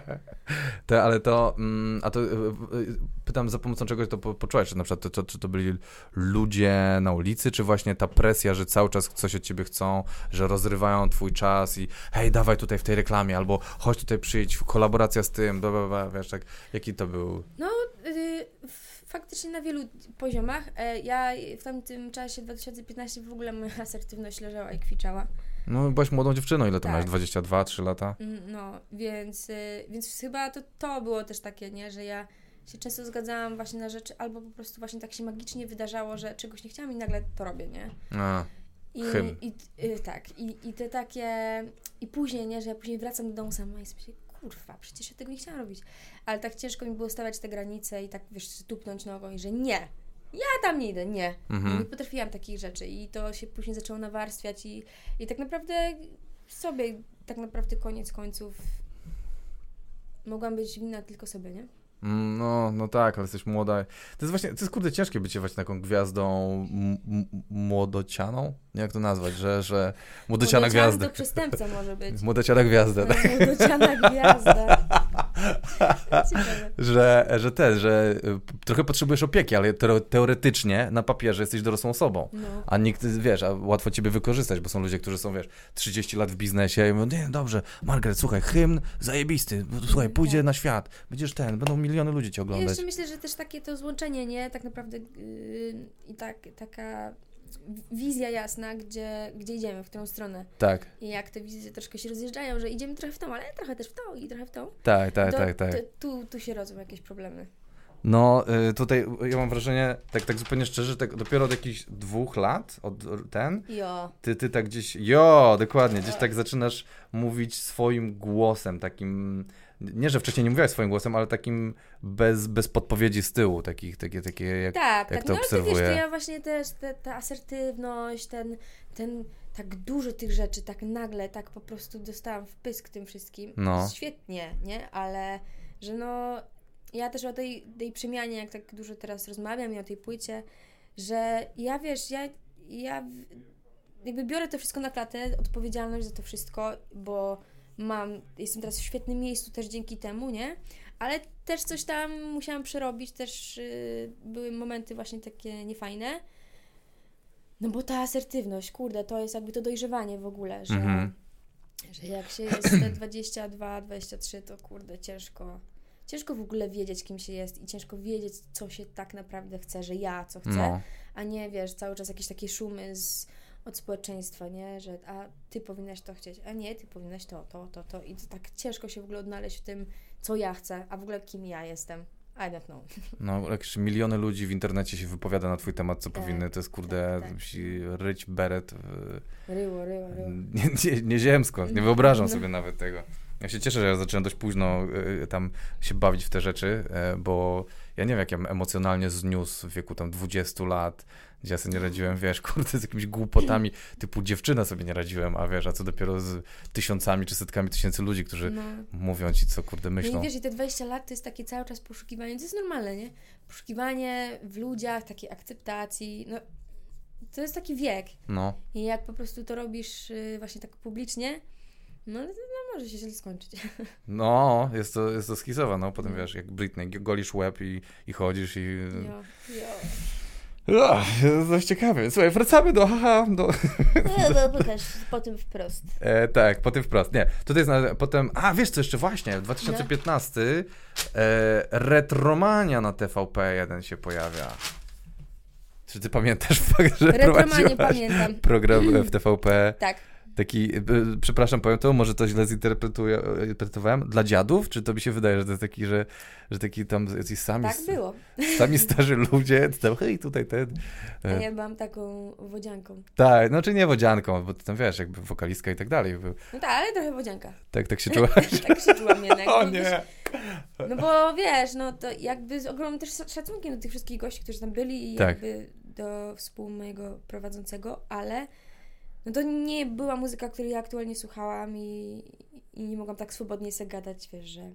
to, ale to, mm, a to y, y, pytam za pomocą czegoś to po, poczułeś, czy na przykład to, to, czy to byli ludzie na ulicy, czy właśnie ta presja, że cały czas coś od ciebie chcą, że rozrywają twój czas i hej, dawaj tutaj w tej reklamie, albo chodź tutaj przyjdź, kolaboracja z tym, bla, bla, bla, wiesz, tak, jaki to był? No, y, faktycznie na wielu poziomach. E, ja w tamtym czasie, 2015, w ogóle moja asertywność leżała i kwiczała. No, byłaś młodą dziewczyną, ile to Tak. masz? 22, 3 lata? Mm, No, więc, y, więc chyba to, to było też takie, nie, że ja się często zgadzałam właśnie na rzeczy, albo po prostu właśnie tak się magicznie wydarzało, że czegoś nie chciałam i nagle to robię, nie? A, I, Hymn. i y, tak, i, i te takie, i później, nie, że ja później wracam do domu sama i sobie kurwa, przecież ja tego nie chciałam robić. Ale tak ciężko mi było stawiać te granice i tak, wiesz, tupnąć nogą i że nie, ja tam nie idę, nie. mhm. Nie potrafiłam takich rzeczy i to się później zaczęło nawarstwiać i, i tak naprawdę sobie, tak naprawdę koniec końców mogłam być winna tylko sobie, nie? Mm, No, no tak, ale jesteś młoda. To jest właśnie, to jest kurde ciężkie bycie właśnie taką gwiazdą m- m- młodocianą? Nie jak to nazwać, że, że młodociana gwiazda. to przestępca może być. Młodociana gwiazda, tak? Młodociana gwiazda. Że, że te, że y, trochę potrzebujesz opieki, ale teo- teoretycznie na papierze jesteś dorosłą osobą. No. A nikt, wiesz, a łatwo ciebie wykorzystać, bo są ludzie, którzy są, wiesz, 30 lat w biznesie i mówią, nie, dobrze, Margaret, słuchaj, hymn zajebisty, słuchaj, pójdzie Tak. na świat, będziesz ten, będą miliony ludzi cię I oglądać. jeszcze myślę, że też takie to złączenie, nie? Tak naprawdę yy, i tak, taka wizja jasna, gdzie, gdzie idziemy, w którą stronę. Tak, I jak te wizje troszkę się rozjeżdżają, że idziemy trochę w tą, ale trochę też w tą i trochę w tą. tak, tak, tak, tak. To, tu, tu się rodzą jakieś problemy. No, y, tutaj ja mam wrażenie, tak, tak zupełnie szczerze, tak dopiero od jakichś dwóch lat, od ten, Jo. ty, ty tak gdzieś, jo, dokładnie, gdzieś tak zaczynasz mówić swoim głosem, takim, nie, że wcześniej nie mówiłaś swoim głosem, ale takim bez, bez podpowiedzi z tyłu, takich, takie, takie jak, Tak, jak tak. to no obserwuję. ja właśnie też te, ta asertywność, ten, ten tak dużo tych rzeczy, tak nagle, tak po prostu dostałam w pysk tym wszystkim. No. Świetnie, nie? Ale że no ja też o tej, tej przemianie, jak tak dużo teraz rozmawiam i o tej płycie, że ja wiesz, ja, ja jakby biorę to wszystko na klatę, odpowiedzialność za to wszystko, bo mam, jestem teraz w świetnym miejscu też dzięki temu, nie? Ale też coś tam musiałam przerobić, też y, były momenty właśnie takie niefajne. No bo ta asertywność, kurde, to jest jakby to dojrzewanie w ogóle, że, Mhm. że jak się jest te 22, 23, to kurde, ciężko. Ciężko w ogóle wiedzieć, kim się jest i ciężko wiedzieć, co się tak naprawdę chce, że ja co chcę, no, a nie wiesz, cały czas jakieś takie szumy z, od społeczeństwa, nie? Że a ty powinnaś to chcieć, a nie, ty powinnaś to, to, to, to. I to tak ciężko się w ogóle odnaleźć w tym, co ja chcę, a w ogóle kim ja jestem. I don't know. no, jakieś miliony ludzi w internecie się wypowiada na twój temat, co Tak, powinny, to jest kurde, tak, tak. ryć beret w, Ryło, ryło, ryło. Nie, nie, nieziemsko, nie wyobrażam No. sobie nawet tego. Ja się cieszę, że ja zacząłem dość późno y, tam się bawić w te rzeczy, y, bo ja nie wiem, jak ja emocjonalnie zniósł w wieku tam 20 lat, gdzie ja sobie nie radziłem, wiesz, kurde, z jakimiś głupotami typu dziewczyna sobie nie radziłem, a wiesz, a co dopiero z tysiącami czy setkami tysięcy ludzi, którzy No. mówią ci, co kurde No myślą. i wiesz, i te 20 lat to jest takie cały czas poszukiwanie, to jest normalne, nie? Poszukiwanie w ludziach, takiej akceptacji, no to jest taki wiek. No, I jak po prostu to robisz y, właśnie tak publicznie, no to no, może się źle skończyć. no, jest to, jest to schizowe, no, potem No. wiesz, jak Britney, golisz łeb i, i chodzisz i... Jo, jo. To dość ciekawe. Słuchaj, wracamy do haha, do... No, no pokaż potem wprost. E, tak, potem wprost. Nie, tutaj jest na, potem. A wiesz co jeszcze właśnie? 2015 e, Retromania na TVP1 się pojawia. Czy ty pamiętasz fakt, że Retromanie pamiętam. program w TVP? Tak. Taki, e, przepraszam, powiem to, może to źle zinterpretuję, e. Dla dziadów? Czy to mi się wydaje, że to jest taki, że, że taki tam jacyś sami, Tak było. sami starzy ludzie, tam hej, tutaj ten. A E, ja byłam taką wodzianką. tak, znaczy nie wodzianką, bo ty tam wiesz, jakby wokalistka i tak dalej. Był- No tak, ale trochę wodzianka. Tak, tak się czułaś. tak się czułam jednak. O No, nie! No bo wiesz, no to jakby z ogromnym też szacunkiem do tych wszystkich gości, którzy tam byli i Tak. jakby do współ mojego prowadzącego, ale no to nie była muzyka, której ja aktualnie słuchałam i, i nie mogłam tak swobodnie sobie gadać, wiesz, że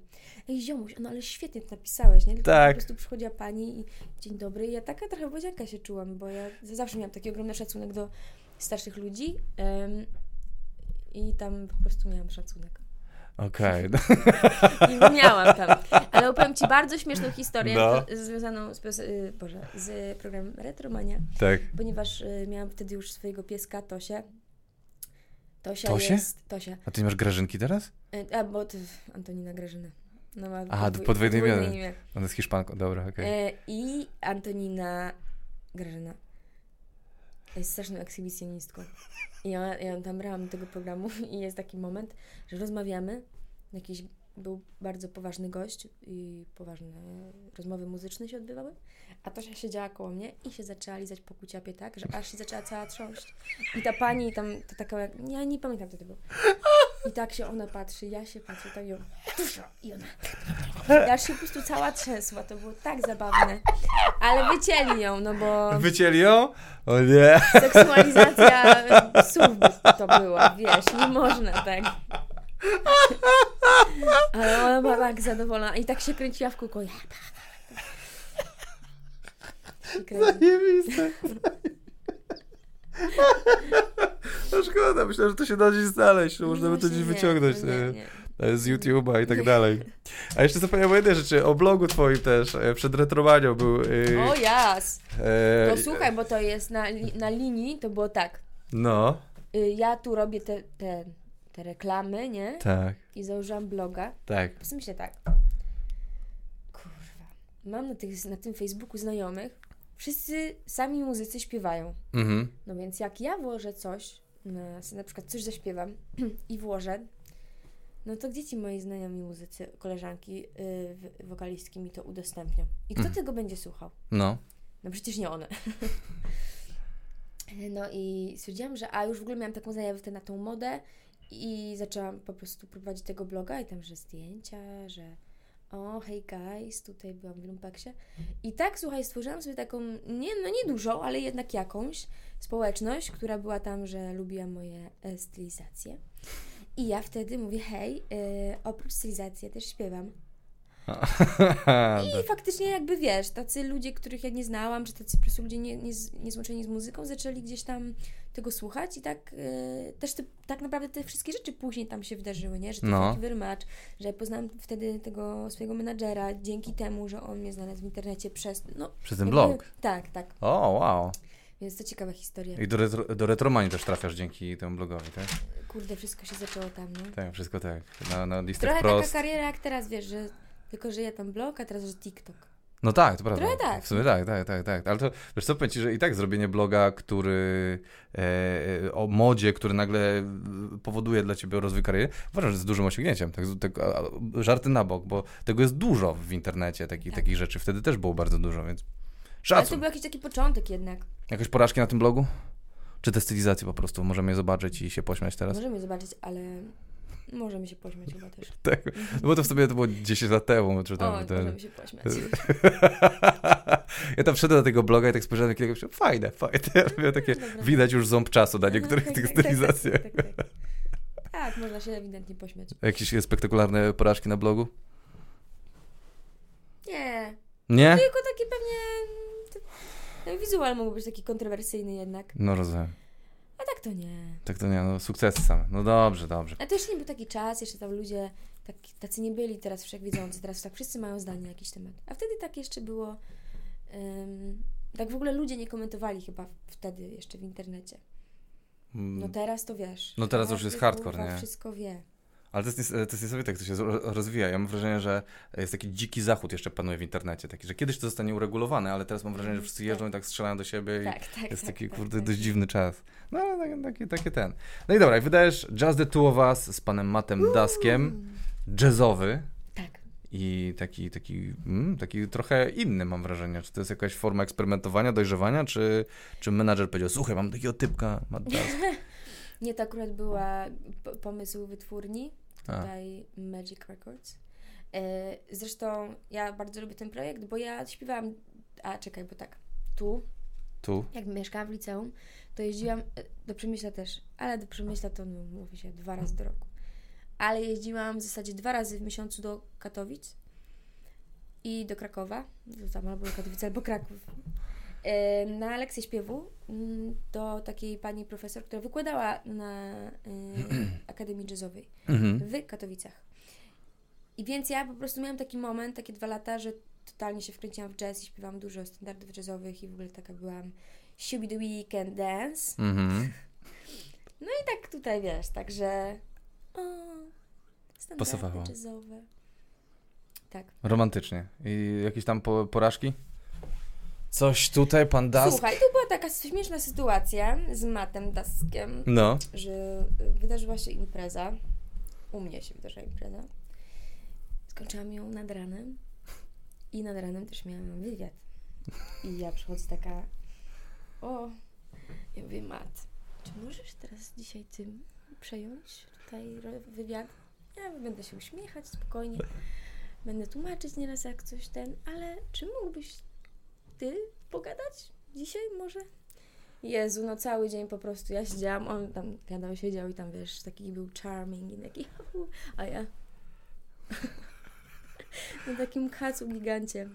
ej ziomuś, no ale świetnie to napisałeś, nie? Tylko Tak. po prostu przychodziła pani i dzień dobry i ja taka trochę wodzianka się czułam, bo ja zawsze miałam taki ogromny szacunek do starszych ludzi em, i tam po prostu miałam szacunek. Okej, no. I miałam tam. Ale opowiem Ci bardzo śmieszną historię No. związaną z, y, Boże, z programem Retromania, tak. ponieważ y, miałam wtedy już swojego pieska, Tosię. Tosia Tosię? jest... Tosia. A ty nie masz grażynki teraz? Y, A, bo to Antonina Grażyna. No, ma Aha, podwój- podwójne imię. Ona jest Hiszpanką, dobra, okej. E, I Antonina Grażyna. Jest straszną ekshibicjonistką. I ja, ja tam brałam do tego programu i jest taki moment, że rozmawiamy. Jakiś był bardzo poważny gość i poważne rozmowy muzyczne się odbywały. A Tosia siedziała koło mnie i się zaczęła lizać po kuciapie tak, że aż się zaczęła cała trząść. I ta pani tam, to taka, jak, ja nie pamiętam co to było. I tak się ona patrzy, ja się patrzę, tak ją, i ona, ja aż się po prostu cała trzęsła, to było tak zabawne. Ale wycięli ją, no bo Wycięli ją? O nie! seksualizacja słów to była, wiesz, nie można tak. Ale ona była tak zadowolona i tak się kręciła w kółko. Ja. Zajebiste. No szkoda, myślę, że to się da gdzieś znaleźć, że można by to gdzieś wyciągnąć no e, nie, z YouTube'a i tak dalej. A jeszcze zapomniałem o jednej rzeczy, o blogu twoim też, e, przed retromanią był... e, O jas! e, To słuchaj, bo to jest na, na linii, to było tak. No, Y, Ja tu robię te, te, te reklamy, nie? tak, I założyłam bloga. tak. Prostu myślę tak. Kurwa. Mam na, tych, na tym Facebooku znajomych. Wszyscy sami muzycy śpiewają. Mhm. No więc jak ja włożę coś, na, na przykład coś zaśpiewam i włożę, no to gdzie ci moi znajomi muzycy, koleżanki, yy, w- wokalistki mi to udostępnią? I kto Mhm. tego będzie słuchał? No. No przecież nie one. No i stwierdziłam, że a już w ogóle miałam taką zajawkę na tą modę i zaczęłam po prostu prowadzić tego bloga i tam, że zdjęcia, że o, hey guys, tutaj byłam w Lumpeksie. I tak, słuchaj, stworzyłam sobie taką, nie, no nie dużą, ale jednak jakąś społeczność, która była tam, że lubiła moje e, stylizacje. I ja wtedy mówię, hej, e, oprócz stylizacji ja też śpiewam. I faktycznie jakby wiesz, tacy ludzie, których ja nie znałam, czy tacy po prostu ludzie nie, nie, niezłączeni z muzyką, zaczęli gdzieś tam tego słuchać i tak e, też te, tak naprawdę te wszystkie rzeczy później tam się wydarzyły, nie? Że to No. taki wyrmacz, że poznałam wtedy tego swojego menadżera dzięki temu, że on mnie znalazł w internecie przez, no... Przez ten jakby- blog. Tak, tak. O, wow. Więc to ciekawa historia. I do, retro, do retromanii też trafiasz dzięki temu blogowi, tak? Kurde, wszystko się zaczęło tam, no. Tak, wszystko tak. Na, na listę Trochę wprost. taka kariera jak teraz, wiesz, że tylko, że ja tam blog, a teraz, że TikTok. No tak, to prawda. Trochę tak. W sumie tak, tak, tak, tak. Ale to, wiesz co, powiem Ci, że i tak zrobienie bloga, który e, e, o modzie, który nagle e, powoduje dla Ciebie rozwój kariery, uważam, że jest dużym osiągnięciem. Tak, tak, żarty na bok, bo tego jest dużo w internecie, taki, Tak. takich rzeczy. Wtedy też było bardzo dużo, więc Ale to szacun. był jakiś taki początek jednak. Jakieś porażki na tym blogu? Czy te stylizacje po prostu? Możemy je zobaczyć i się pośmiać teraz? Możemy zobaczyć, ale możemy się pośmiać chyba też. Tak. No bo to w sobie to było 10 lat temu, czy tam. o, ten- możemy się pośmiać. ja tam wszedłem do tego bloga i tak spojrzałem na kilka myślałem, fajne, fajne. Miał takie, Dobra. widać już ząb czasu na niektórych Tak, tych tak, tak, stylizacjach. Tak, tak, tak. tak, można się ewidentnie pośmiać. Jakieś spektakularne porażki na blogu? Nie, Nie? tylko taki pewnie... Ten wizual mógł być taki kontrowersyjny jednak. No rozumiem. A tak to nie. Tak to nie, no sukcesy same. No dobrze, dobrze. A to jeszcze nie był taki czas, jeszcze tam ludzie tak, tacy nie byli teraz wszechwiedzący, teraz tak wszyscy mają zdanie na jakiś temat. A wtedy tak jeszcze było... em, tak w ogóle ludzie nie komentowali chyba wtedy jeszcze w internecie. No Mm, teraz to wiesz. No teraz już jest hardcore, nie? wszystko wie. Ale to jest, nies- to jest niesamowite, jak to się ro- rozwija. Ja mam wrażenie, że jest taki dziki zachód jeszcze panuje w internecie. Taki, że kiedyś to zostanie uregulowane, ale teraz mam wrażenie, że wszyscy jeżdżą i tak strzelają do siebie i Tak, tak, jest tak, taki, tak, kurde, tak, dość tak. dziwny czas. No, ale taki, taki, taki ten. No i dobra, i wydajesz Just the Two of Us z panem Mattem Daskiem, jazzowy Tak. i taki, taki, mm, taki trochę inny mam wrażenie. Czy to jest jakaś forma eksperymentowania, dojrzewania, czy, czy menadżer powiedział, słuchaj, mam takiego typka, Matt Dask. Nie, to akurat była pomysł wytwórni, A. tutaj Magic Records. E, Zresztą ja bardzo lubię ten projekt, bo ja śpiewałam, a czekaj, bo tak, tu, Tu? jak mieszkałam w liceum, to jeździłam e, do Przemyśla też, ale do Przemyśla to no, mówi się dwa razy do roku. Ale jeździłam w zasadzie dwa razy w miesiącu do Katowic i do Krakowa, tam albo Katowice, albo Kraków. Na lekcję śpiewu mm, do takiej pani profesor, która wykładała na Akademii Jazzowej Mhm. w Katowicach. I więc ja po prostu miałam taki moment, takie dwa lata, że totalnie się wkręciłam w jazz i śpiewałam dużo standardów jazzowych i w ogóle taka byłam Shooby the Weekend Dance. Mhm. I tak tutaj wiesz, także o, standardy Pasowało. jazzowe. Tak. Romantycznie. I jakieś tam po, porażki? Coś tutaj, pan Dask? Słuchaj, to była taka śmieszna sytuacja z Matem Daskiem, No. że y, wydarzyła się impreza. U mnie się wydarzyła impreza. Skończyłam ją nad ranem i nad ranem też miałam wywiad. I ja przychodzę taka, o, ja mówię, Mat, czy możesz teraz dzisiaj tym przejąć tutaj wywiad? Ja będę się uśmiechać spokojnie, będę tłumaczyć nieraz jak coś ten, ale czy mógłbyś ty pogadać dzisiaj może? Jezu, no cały dzień po prostu ja siedziałam, on tam gadał, siedział i tam wiesz, taki był charming i taki a ja na takim kacu gigancie.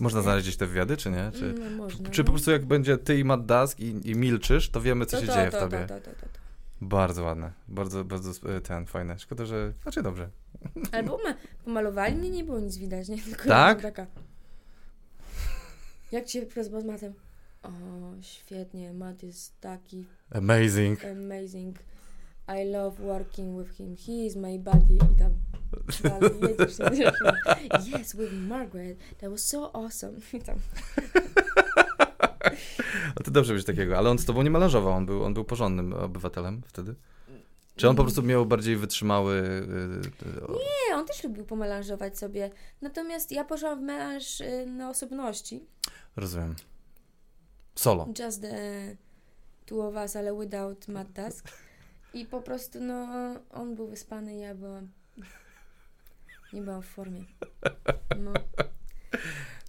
Można znaleźć gdzieś te wywiady, czy nie? Czy, No, można, czy no. po prostu jak będzie ty i Matt Dusk i, i milczysz, to wiemy, co To się to, dzieje to, w tobie. To, to, to, to, to. Bardzo ładne. Bardzo, bardzo e, ten, fajne. Szkoda, że... Znaczy dobrze. Albo ma, pomalowali mnie, nie było nic widać, nie? Tylko Tak? taka. Jak ci się rozmowa z Matem? O, świetnie, Mat jest taki Amazing. amazing. I love working with him. He is my buddy. I tam dalej jedziesz, jedziesz. Yes, with Margaret. That was so awesome. I tam. A dobrze być takiego, ale on z tobą nie melanżował, on był, on był porządnym obywatelem wtedy? Czy on po prostu miał bardziej wytrzymały... y, y, Nie, on też lubił pomelanżować sobie. Natomiast ja poszłam w melanż y, na osobności. Rozumiem. Solo. Just the two of us, ale without Matt Dusk. I po prostu, no, on był wyspany, ja byłam... Nie byłam w formie. No.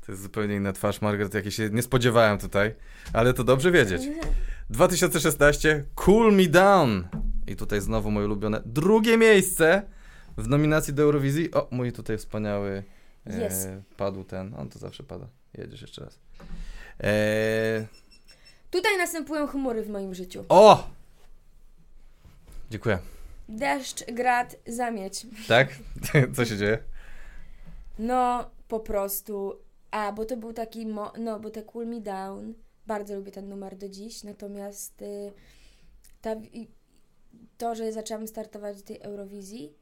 To jest zupełnie inna twarz, Margaret, jakiej się nie spodziewałem tutaj, ale to dobrze wiedzieć. 2016, Cool Me Down. I tutaj znowu moje ulubione drugie miejsce w nominacji do Eurowizji. O, mój tutaj wspaniały e, Yes. padł ten. On to zawsze pada. Jedziesz jeszcze raz. E, Tutaj następują humory w moim życiu. o! Dziękuję. Deszcz, grad, zamieć. Tak? Co się dzieje? No, po prostu. A, bo to był taki, mo- no, bo te Cool Me Down, bardzo lubię ten numer do dziś, natomiast y, ta, to, że zaczęłam startować do tej Eurowizji,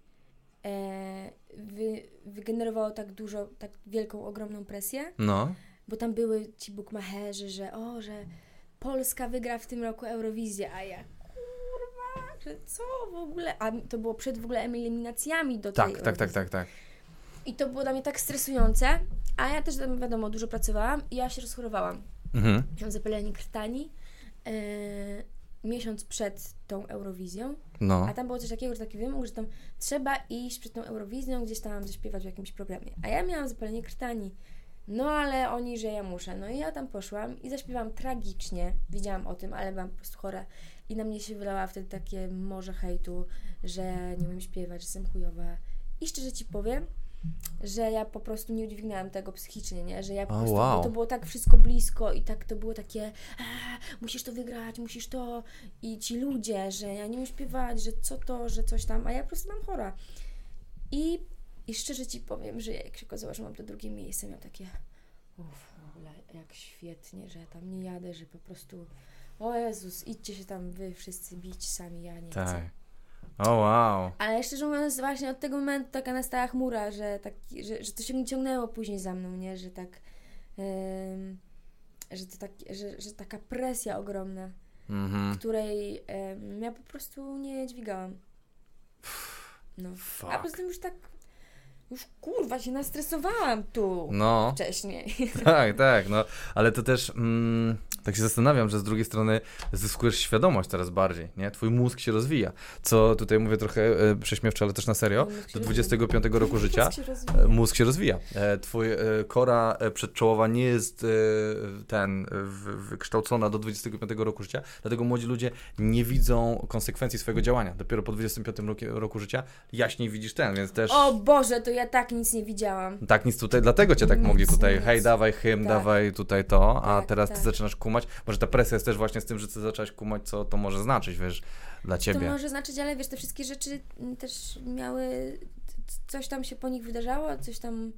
e, wy, wygenerowało tak dużo, tak wielką, ogromną presję, No. bo tam były ci bukmacherzy, że o, że Polska wygra w tym roku Eurowizję, a ja kurwa, że co w ogóle, a to było przed w ogóle eliminacjami do tej Tak, tak, tak, tak, tak. I to było dla mnie tak stresujące, a ja też tam, wiadomo, dużo pracowałam i ja się rozchorowałam. Mhm. Miałam zapalenie krtani e, miesiąc przed tą Eurowizją, No. a tam było coś takiego, że taki wymóg, że tam trzeba iść przed tą Eurowizją, gdzieś tam zaśpiewać w jakimś programie. A ja miałam zapalenie krtani. No ale oni, że ja muszę. No i ja tam poszłam i zaśpiewałam tragicznie. Wiedziałam o tym, ale byłam po prostu chora. I na mnie się wylała wtedy takie morze hejtu, że nie umiem śpiewać, że jestem chujowa. I szczerze Ci powiem, że ja po prostu nie udźwignęłam tego psychicznie, nie? Że ja po prostu, wow. to było tak wszystko blisko i tak to było takie "Eee, musisz to wygrać, musisz to i ci ludzie, że ja nie umiem śpiewać, że co to, że coś tam, a ja po prostu mam chora. I, i szczerze Ci powiem, że jak się okazało, że mam to drugie miejsce, miałam takie uff, w ogóle jak świetnie, że ja tam nie jadę, że po prostu o Jezus, idźcie się tam wy wszyscy bić sami, ja nie Tak. chcę. O, wow. Ale szczerze mówiąc, właśnie od tego momentu taka nastała chmura, że, tak, że, że to się ciągnęło później za mną, nie? Że tak, że, to tak że, że taka presja ogromna, Mhm. której em, ja po prostu nie dźwigałam. No. Fuck. A poza tym już tak, już kurwa się nastresowałam tu No. wcześniej. Tak, tak, no, ale to też mm, tak się zastanawiam, że z drugiej strony zyskujesz świadomość coraz bardziej, nie? Twój mózg się rozwija, co tutaj mówię trochę e, prześmiewczo, ale też na serio, do rozwija. 25 roku życia Mózg się rozwija. e, mózg się rozwija. E, Twój e, kora e, przedczołowa nie jest e, ten wykształcona do 25 roku życia, dlatego młodzi ludzie nie widzą konsekwencji swojego działania. Dopiero po 25 roku, roku życia jaśniej widzisz ten, więc też... O Boże, to ja tak nic nie widziałam. Tak, nic tutaj, dlatego cię tak Nic, mogli tutaj, nic. hej, dawaj hymn, Tak. dawaj tutaj to, a Tak, teraz ty tak. zaczynasz kumać. Może ta presja jest też właśnie z tym, że ty zaczęłaś kumać, co to może znaczyć, wiesz, dla To ciebie. może znaczyć, ale wiesz, te wszystkie rzeczy mm, też miały, coś tam się po nich wydarzało, coś tam,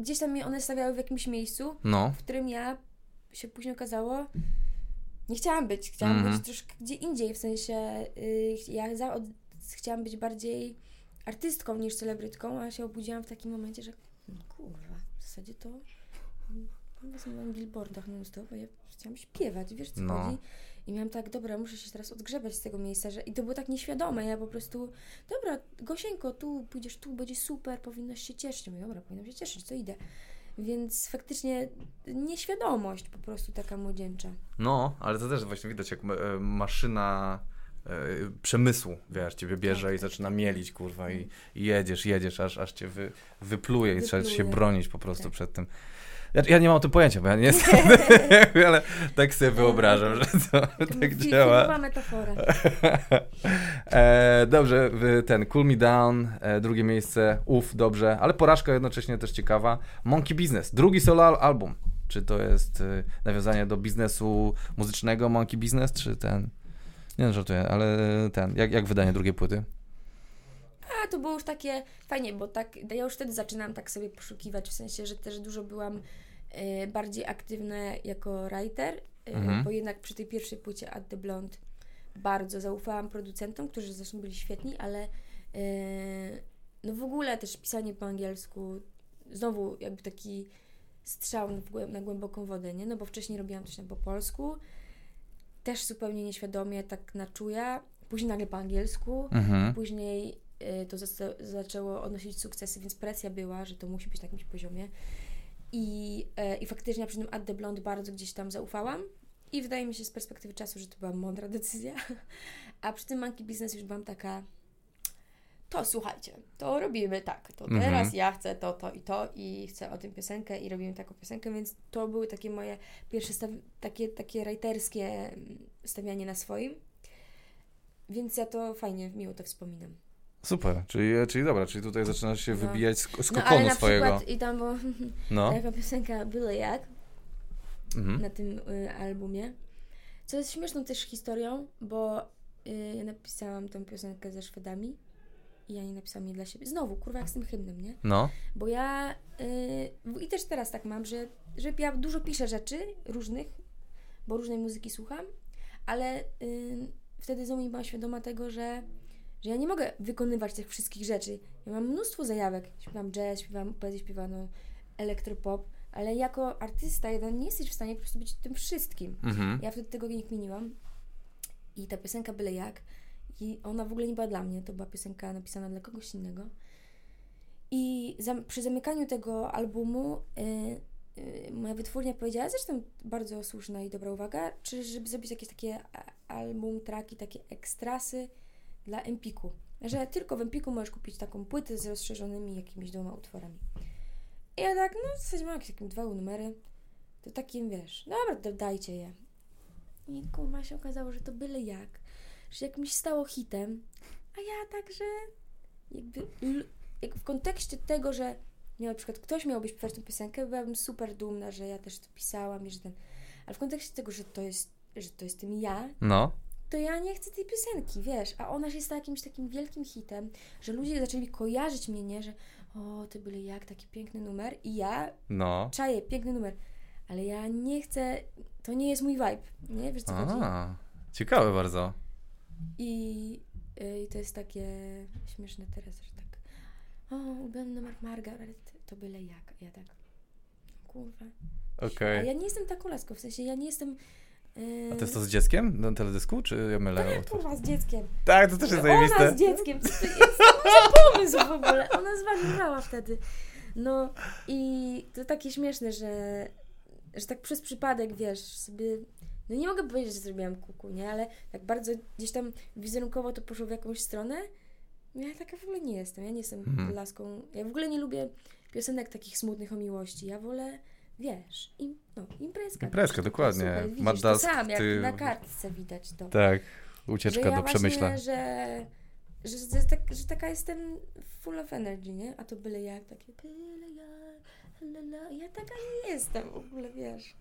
gdzieś tam mnie one stawiały w jakimś miejscu, No, w którym ja się później okazało, nie chciałam być, chciałam Mhm. być troszkę gdzie indziej, w sensie y, ja za, od, chciałam być bardziej artystką niż celebrytką, a się obudziłam w takim momencie, że no, kurwa, w zasadzie to mm, na billboardach non stop, a ja chciałam śpiewać, wiesz co No. chodzi? I miałam tak, dobra, muszę się teraz odgrzebać z tego miejsca, że i to było tak nieświadome, ja po prostu, dobra, Gosieńko, tu pójdziesz, tu będzie super, powinnaś się cieszyć. Mówię, dobra, powinnam się cieszyć, to idę. Więc faktycznie nieświadomość po prostu taka młodzieńcza. No, ale to też właśnie widać, jak e, maszyna e, przemysłu, wiesz, ciebie bierze Tak, i tak, zaczyna tak. mielić, kurwa, i, i jedziesz, jedziesz, aż, aż cię wy, wypluje i trzeba się bronić po prostu Tak. przed tym. Ja, ja nie mam o tym pojęcia, bo ja nie jestem, ale tak sobie wyobrażam, że to tak działa. Metafora. e, dobrze, ten Cool Me Down, e, drugie miejsce, uff, dobrze, ale porażka jednocześnie też ciekawa. Monkey Business, drugi solo al- album. Czy to jest e, nawiązanie do biznesu muzycznego Monkey Business, czy ten... Nie żartuję, ale ten, jak, jak wydanie drugiej płyty? A to było już takie fajnie, bo tak, ja już wtedy zaczynam tak sobie poszukiwać, w sensie, że też dużo byłam bardziej aktywna jako writer, e, Mhm. bo jednak przy tej pierwszej płycie At The Blonde bardzo zaufałam producentom, którzy zresztą byli świetni, ale e, no w ogóle też pisanie po angielsku, znowu jakby taki strzał na głęboką wodę, nie? No bo wcześniej robiłam coś tam po polsku, też zupełnie nieświadomie, tak na czuja, później nagle po angielsku, Mhm. Później y, to zaczęło odnosić sukcesy, więc presja była, że to musi być na jakimś poziomie. I, e, I faktycznie przy tym At The Blonde bardzo gdzieś tam zaufałam. I wydaje mi się z perspektywy czasu, że to była mądra decyzja. A przy tym Monkey Business już byłam taka to słuchajcie, to robimy tak, to Mhm. teraz ja chcę to, to i to i chcę o tym piosenkę i robimy taką piosenkę, więc to były takie moje pierwsze staw- takie, takie writerskie mm, stawianie na swoim. Więc ja to fajnie, miło to wspominam. Super, czyli, czyli dobra, czyli tutaj zaczynasz się No. wybijać z, z No ale kokonu na swojego. przykład i tam była No. taka piosenka Byle Jak Mhm. na tym y, albumie, co jest śmieszną też historią, bo y, ja napisałam tę piosenkę ze Szwedami i ja nie napisałam jej dla siebie. Znowu, kurwa, jak z tym hymnem, nie? No. Bo ja y, i też teraz tak mam, że, że ja dużo piszę rzeczy różnych, bo różnej muzyki słucham, ale y, wtedy znowu nie byłam świadoma tego, że, że ja nie mogę wykonywać tych wszystkich rzeczy. Ja mam mnóstwo zajawek. Śpiewam jazz, śpiewam poezję śpiewaną, elektropop, ale jako artysta jeden nie jesteś w stanie po prostu być tym wszystkim. Mhm. Ja wtedy tego nie kminiłam. I ta piosenka byle jak. I ona w ogóle nie była dla mnie. To była piosenka napisana dla kogoś innego. I za, przy zamykaniu tego albumu y, y, moja wytwórnia powiedziała, zresztą bardzo słuszna i dobra uwaga, czy żeby zrobić jakieś takie album, traki, takie ekstrasy dla Empiku. Że tylko w Empiku możesz kupić taką płytę z rozszerzonymi jakimiś dwoma utworami. I ja tak, no w zasadzie mam jakieś takie dwa numery. To takim, wiesz, dobra, dajcie je. I kurwa się okazało, że to byle jak. Że jakimś stało hitem. A ja także jakby jak w kontekście tego, że nie, na przykład ktoś miałby śpiewać tę piosenkę, byłabym super dumna, że ja też to pisałam i że ten... Ale w kontekście tego, że to jest, że to jestem ja, No. To ja nie chcę tej piosenki, wiesz, a ona się stała jakimś takim wielkim hitem, że ludzie zaczęli kojarzyć mnie, nie, że o, ty byle jak, taki piękny numer i ja No. czaję, piękny numer, ale ja nie chcę, to nie jest mój vibe, nie, wiesz co chodzi? A, ciekawe bardzo. I, y, I to jest takie śmieszne teraz, że tak o, ulubiony numer Margaret, to byle jak, ja tak kurwa. Okej. A ja nie jestem taką laską, w sensie ja nie jestem... Yy, A to jest to z dzieckiem na teledysku, czy ja mylę? tak, kurwa, z dzieckiem. Tak, to też jest Ona zajebiste. z dzieckiem. Co to jest? Pomysł w ogóle? Ona zwariowała wtedy. No i to takie śmieszne, że, że tak przez przypadek, wiesz, sobie... No nie mogę powiedzieć, że zrobiłam kuku, nie? Ale tak bardzo gdzieś tam wizerunkowo to poszło w jakąś stronę. Ja taka w ogóle nie jestem. Ja nie jestem Mhm. laską. Ja w ogóle nie lubię piosenek takich smutnych o miłości. Ja wolę, wiesz, im, no, imprezka. Imprezka, dokładnie. Super, widzisz, to sam, jak ty- na kartce widać to Tak, ucieczka że ja do Przemyśla. Właśnie, że, że, że, tak, że taka jestem full of energy, nie? A to byle jak, takie byle jak, ja taka nie jestem w ogóle, wiesz.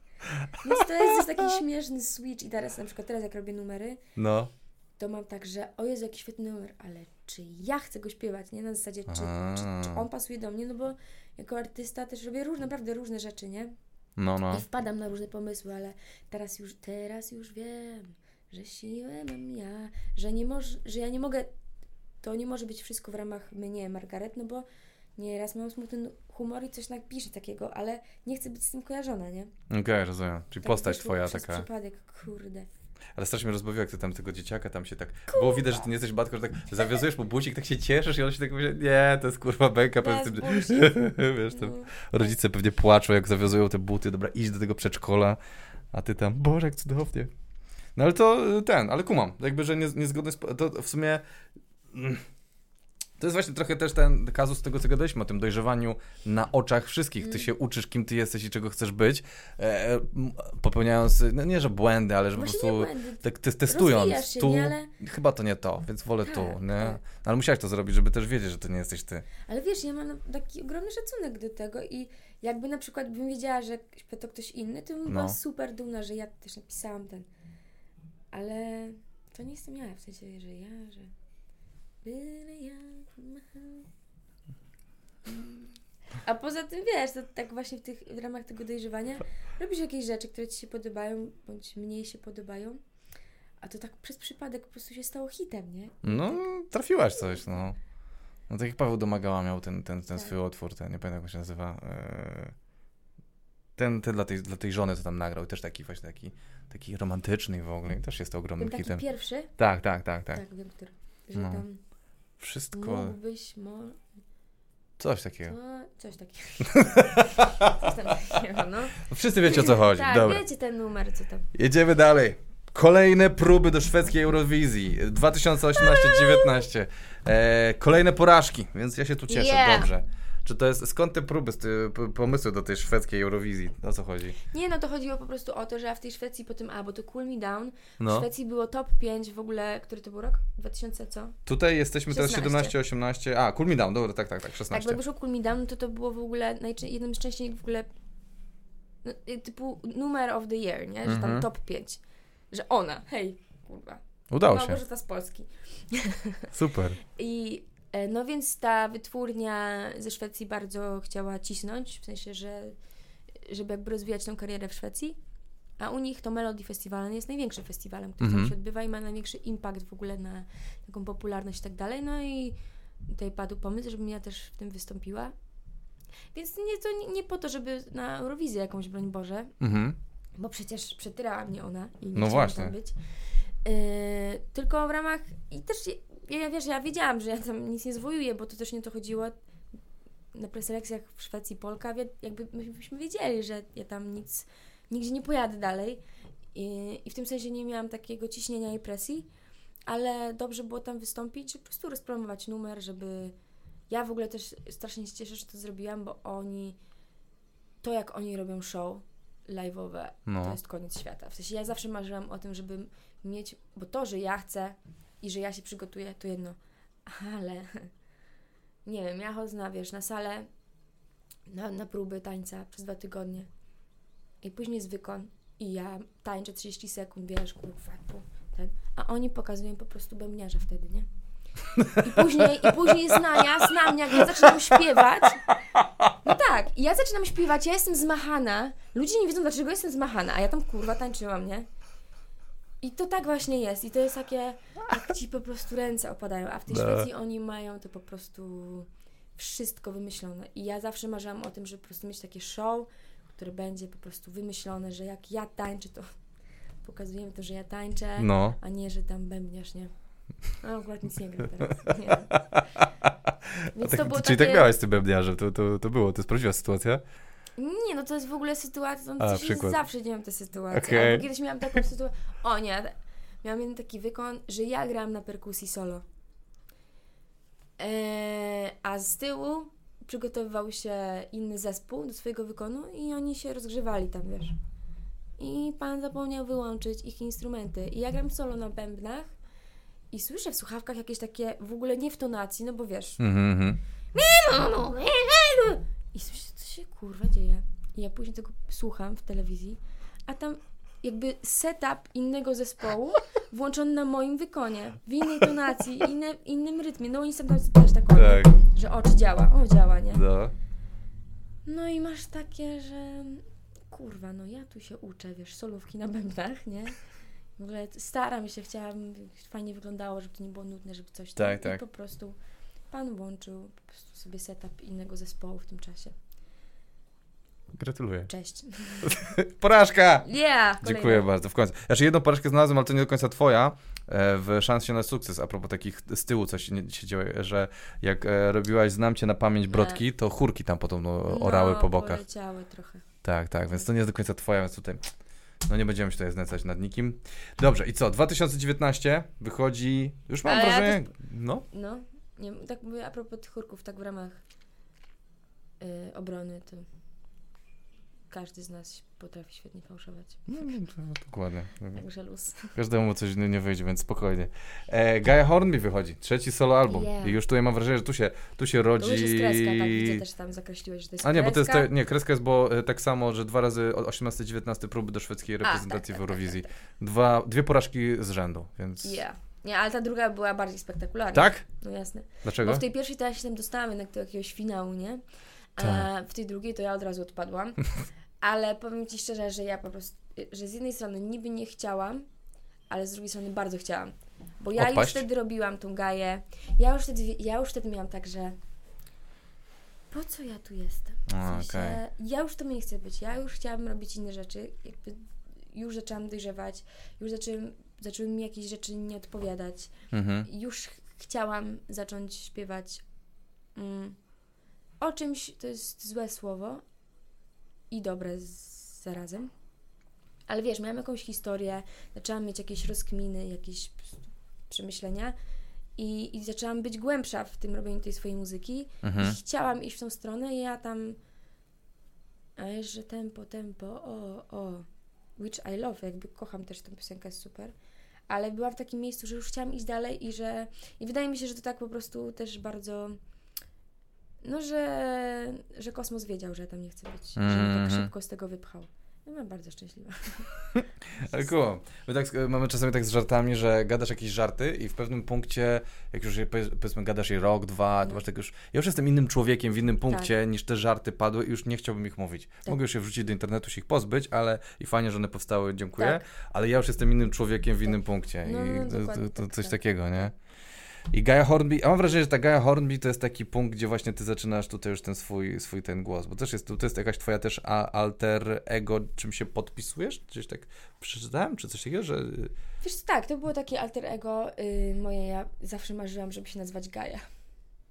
Więc to jest taki śmieszny switch i teraz na przykład teraz jak robię numery, No. To mam tak, że o Jezu, jaki świetny numer, ale czy ja chcę go śpiewać, nie? Na zasadzie, czy, czy, czy on pasuje do mnie, no bo jako artysta też robię różne, naprawdę różne rzeczy, nie? No, no. I wpadam na różne pomysły, ale teraz już, teraz już wiem, że siłę mam ja, że, nie moż, że ja nie mogę to nie może być wszystko w ramach mnie, Margaret, no bo nieraz mam smutny humor i coś napiszę takiego, ale nie chcę być z tym kojarzona, nie? Okej, okay, rozumiem. Czyli Tak postać twoja taka. przypadek, kurde. Ale strasznie mnie rozbawiło, jak ty tam tego dzieciaka tam się tak... Było widać, że ty nie jesteś batką, że tak zawiązujesz mu bucik, tak się cieszysz i on się tak mówi, nie, to jest kurwa pewnie bullshit. Wiesz, tam No. rodzice pewnie płaczą, jak zawiązują te buty, dobra, idź do tego przedszkola, a ty tam, Boże, jak cudownie. No ale to y, ten, ale kumam, jakby, że nie, niezgodny, z, to w sumie... mm, To jest właśnie trochę też ten kazus tego, co gadaliśmy o tym dojrzewaniu na oczach wszystkich. Ty Mm. się uczysz, kim ty jesteś i czego chcesz być, e, popełniając, no nie, że błędy, ale że po prostu... błędy. Tak te, testując, się, tu nie? Ale- chyba to nie to, więc wolę tu, Tak, nie? tak. Ale musiałeś to zrobić, żeby też wiedzieć, że to nie jesteś ty. Ale wiesz, ja mam taki ogromny szacunek do tego i jakby na przykład bym wiedziała, że to ktoś inny, to bym była No. super dumna, że ja też napisałam ten. Ale to nie jestem ja, w sensie, że ja, że... Byle ja macham. A poza tym, wiesz, to tak właśnie w, tych, w ramach tego dojrzewania robisz jakieś rzeczy, które ci się podobają, bądź mniej się podobają, a to tak przez przypadek po prostu się stało hitem, nie? No, trafiłaś coś, no. No tak jak Paweł Domagała miał ten, ten, ten Tak. swój utwór, ten, nie pamiętam jak on się nazywa. e, Ten, ten dla, tej, dla tej żony, co tam nagrał, też taki właśnie taki, taki romantyczny w ogóle i też jest to ogromnym Ten taki hitem. pierwszy, Tak, tak, tak, tak. tak, wiem, który, że No. tam Wszystko, mógłbyś, mo, coś takiego. to, coś takiego. coś tam takiego, no. Wszyscy wiecie o co chodzi, tak, dobra. wiecie ten numer, co tam. Jedziemy dalej. Kolejne próby do szwedzkiej Eurowizji 2018-19. E, kolejne porażki, więc ja się tu cieszę, Yeah. dobrze. Czy to jest, skąd te próby, p- pomysły do tej szwedzkiej Eurowizji? O co chodzi? Nie, no to chodziło po prostu o to, że ja w tej Szwecji po tym, a, bo to Cool Me Down, w No. Szwecji było top 5 w ogóle, który to był rok? 2000 co? Tutaj jesteśmy teraz 16. 17-18. A, Cool Me Down, dobra, tak, tak, tak, Tak, 16. bo jak wyszło Cool Me Down, to to było w ogóle najczę- jednym z częściej w ogóle no, y, typu numer of the year, nie? Że tam Mhm. top 5. Że ona, hej, kurwa. Udało się, Małgorzata z Polski. super. I no więc ta wytwórnia ze Szwecji bardzo chciała cisnąć, w sensie, że żeby jakby rozwijać tę karierę w Szwecji. A u nich to Melody Festival jest największym festiwalem, który Mhm. tam się odbywa i ma największy impact w ogóle na taką popularność i tak dalej. No i tutaj padł pomysł, żebym ja też w tym wystąpiła. Więc nie, to nie, nie po to, żeby na Eurowizję jakąś, broń Boże, Mhm. bo przecież przetyrała mnie ona i nie No właśnie. być. Yy, tylko w ramach i też ja, wiesz, ja wiedziałam, że ja tam nic nie zwojuję, bo to też nie to chodziło. Na preselekcjach w Szwecji Polka, jakby myśmy wiedzieli, że ja tam nic, nigdzie nie pojadę dalej i, i w tym sensie nie miałam takiego ciśnienia i presji, ale dobrze było tam wystąpić, po prostu rozpromować numer, żeby ja w ogóle też strasznie się cieszę, że to zrobiłam, bo oni to jak oni robią show live'owe, No. to jest koniec świata. W sensie ja zawsze marzyłam o tym, żeby mieć, bo to, że ja chcę i że ja się przygotuję, to jedno, ale nie wiem, ja chodzę na, wiesz, na salę, na, na próby tańca przez dwa tygodnie i później jest wykon i ja tańczę 30 sekund, wiesz, kurwa, ten, a oni pokazują po prostu bębniarza wtedy, nie? I później, I później jest nanias na mnie, jak ja zaczynam śpiewać. No tak, i ja zaczynam śpiewać, ja jestem zmachana. Ludzie nie wiedzą, dlaczego jestem zmachana, a ja tam kurwa tańczyłam, nie? I to tak właśnie jest. I to jest takie, jak ci po prostu ręce opadają. A w tej. Szwecji oni mają to po prostu wszystko wymyślone. I ja zawsze marzyłam o tym, żeby po prostu mieć takie show, które będzie po prostu wymyślone, że jak ja tańczę, to pokazujemy to, że ja tańczę, No. a nie, że tam bębniasz, nie? No akurat nic nie gram teraz. Nie. Więc tak, to było czyli takie... tak miałaś z tym bębniarzem, to, to, to było, to jest prawdziwa sytuacja? Nie, no to jest w ogóle sytuacja, A, no przykład. zawsze miałam tę sytuację. Okej. Albo kiedyś miałam taką sytuację, o nie, miałam jeden taki wykon, że ja grałam na perkusji solo. Eee, a z tyłu przygotowywał się inny zespół do swojego wykonu i oni się rozgrzewali tam, wiesz. I pan zapomniał wyłączyć ich instrumenty. I ja gram solo na bębnach i słyszę w słuchawkach jakieś takie, w ogóle nie w tonacji, no bo wiesz, Mhm, mhm. i słyszę, się kurwa dzieje. I ja później tego słucham w telewizji, a tam jakby setup innego zespołu włączony na moim wykonie, w innej tonacji, inne, innym rytmie. No oni są tam też tak, Tak, że o, czy działa, o, działa, nie? no. No i masz takie, że kurwa, no ja tu się uczę, wiesz, solówki na bębnach, nie? W ogóle staram się, chciałam, żeby fajnie wyglądało, żeby to nie było nudne, żeby coś Tak, tam. tak. I po prostu pan włączył po prostu sobie setup innego zespołu w tym czasie. Gratuluję. Cześć. Porażka! Yeah! Dziękuję bardzo, w końcu. Znaczy jedną porażkę znalazłem, ale to nie do końca twoja, e, w Szansie na sukces, a propos takich z tyłu coś się, dzieje, że jak e, robiłaś Znam Cię na pamięć Nie. brodki, to chórki tam podobno orały no, po bokach. poleciały trochę. Tak, tak, więc to nie jest do końca twoja, więc tutaj no nie będziemy się tutaj znęcać nad nikim. Dobrze, i co? 2019 wychodzi, już mam Ale ja wrażenie, no, No, nie, tak mówię a propos tych chórków, tak w ramach y, obrony, to każdy z nas potrafi świetnie fałszować. no, no to dokładnie. Także luz. Każdemu coś nie, wyjdzie, więc spokojnie. E, Gaia Hornby wychodzi, trzeci solo album. Yeah. I już tutaj mam wrażenie, że tu się, tu się To rodzi... już jest kreska, tak widzę też tam zakreśliłeś, że to jest A nie, bo to jest, te, nie, kreska jest, bo e, tak samo, że dwa razy od 18-19 próby do szwedzkiej tak, reprezentacji tak, w tak, Eurowizji. tak, Dwa, dwie porażki z rzędu, więc... Yeah. Nie, ale ta druga była bardziej spektakularna. Tak? No jasne. Dlaczego? Bo w tej pierwszej to ja się tam dostałam jednak do jakiegoś finału, nie? A Tak. w tej drugiej to ja od razu odpadłam. Ale powiem Ci szczerze, że ja po prostu, że z jednej strony niby nie chciałam, ale z drugiej strony bardzo chciałam. Bo ja już wtedy robiłam tą gaję. Ja już wtedy, ja już wtedy miałam tak, że po co ja tu jestem? W sensie, okej. Ja już to nie chcę być. Ja już chciałabym robić inne rzeczy. Jakby już zaczęłam dojrzewać. Już zaczęły, zaczęły mi jakieś rzeczy nie odpowiadać Mhm. już ch- chciałam zacząć śpiewać mm, o czymś, to jest złe słowo i dobre z, zarazem, ale wiesz, miałam jakąś historię, zaczęłam mieć jakieś rozkminy, jakieś przemyślenia i, i zaczęłam być głębsza w tym robieniu tej swojej muzyki. Mhm. i chciałam iść w tą stronę i ja tam a jeszcze tempo, tempo, o, o which I love, jakby kocham też tę piosenkę, jest super. Ale byłam w takim miejscu, że już chciałam iść dalej i że i wydaje mi się, że to tak po prostu też bardzo no, że, że kosmos wiedział, że ja tam nie chcę być, że mnie Mhm. tak szybko z tego wypchał. No, byłam bardzo szczęśliwa. Ale cool. My tak, mamy czasami tak z żartami, że gadasz jakieś żarty i w pewnym punkcie, jak już powiedzmy gadasz je rok, dwa, to No. masz tak już, ja już jestem innym człowiekiem w innym punkcie Tak. niż te żarty padły i już nie chciałbym ich mówić. Mogę już je wrzucić do internetu, się ich pozbyć, ale i fajnie, że one powstały, dziękuję, Tak. ale ja już jestem innym człowiekiem w innym punkcie No, i no, to, to, to tak, coś tak. takiego, nie? I Gaia Hornby, a mam wrażenie, że ta Gaia Hornby to jest taki punkt, gdzie właśnie ty zaczynasz tutaj już ten swój, swój ten głos, bo też jest, to jest jakaś twoja też alter ego, czym się podpisujesz? Gdzieś tak przeczytałem, czy coś takiego, że... Wiesz, co, tak, to było takie alter ego y, moje, ja zawsze marzyłam, żeby się.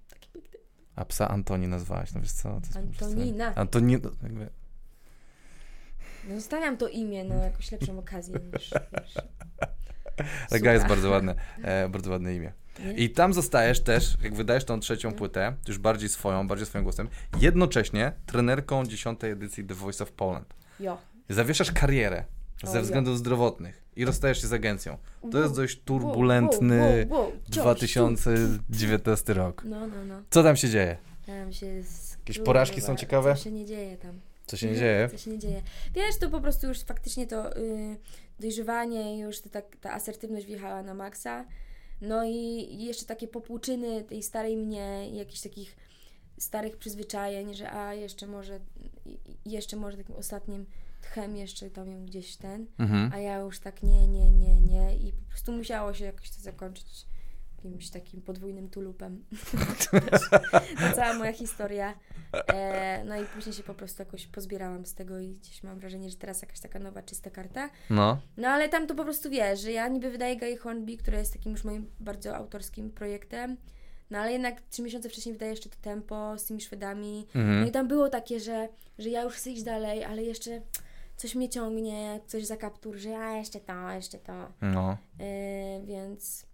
Taki piękny. A psa Antoni nazwałaś, no wiesz co? Antonina. Antonina. Jakby... No zostawiam to imię, no jakoś lepszą okazję niż. Ale Gaja jest bardzo ładne, e, bardzo ładne imię. Nie? I tam zostajesz też, jak wydajesz tą trzecią płytę, już bardziej swoją, bardziej swoim głosem, jednocześnie trenerką dziesiątej edycji The Voice of Poland. Jo. Zawieszasz karierę ze względów zdrowotnych i rozstajesz się z agencją. To jest dość turbulentny wow, wow, wow. Ciąż, 2019 rok. No, no, no. Co tam się dzieje? Tam się. Jakieś porażki są ciekawe? Co się nie dzieje tam. Co się nie dzieje? Co się nie dzieje. Wiesz, to po prostu już faktycznie to y, dojrzewanie, już to tak, ta asertywność wjechała na maksa. No i, jeszcze takie popłuczyny tej starej mnie, jakichś takich starych przyzwyczajeń, że a jeszcze może, jeszcze może takim ostatnim tchem jeszcze tam ją gdzieś ten, Mhm. a ja już tak nie, nie, nie, nie. I po prostu musiało się jakoś to zakończyć jakimś takim podwójnym tulupem. to cała moja historia. E, no i później się po prostu jakoś pozbierałam z tego i gdzieś mam wrażenie, że teraz jakaś taka nowa, czysta karta. No. No ale tam to po prostu wiesz, że ja niby wydaję Gaia Hornby, które jest takim już moim bardzo autorskim projektem, no ale jednak trzy miesiące wcześniej wydaję jeszcze to tempo z tymi Szwedami. No Mhm. i tam było takie, że, że ja już chcę iść dalej, ale jeszcze coś mnie ciągnie, coś za kaptur, że a jeszcze to, jeszcze to. No. Yy, więc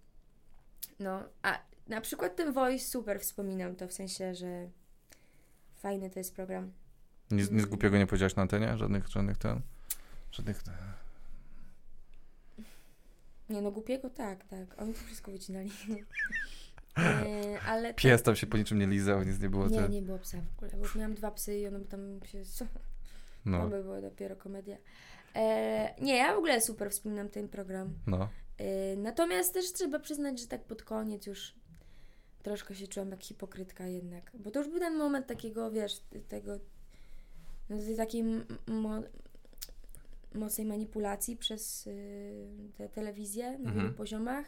no, a na przykład ten Voice super wspominam to w sensie, że fajny to jest program. Nic, nic głupiego nie powiedziałaś na antenie? Żadnych, żadnych ten... Żadnych... Nie no, głupiego tak, tak. Oni to wszystko wycinali. Yy, ale Pies tam się po niczym nie lizał, nic nie było. Nie, te- nie było psa w ogóle, bo już miałam dwa psy i one tam się... No, To by była dopiero komedia. E, nie, ja w ogóle super wspominam ten program. no. E, natomiast też trzeba przyznać, że tak pod koniec już troszkę się czułam jak hipokrytka jednak. Bo to już był ten moment takiego, wiesz, tego no, takiej mo- mocnej manipulacji przez y, te telewizje na Mhm. wielu poziomach.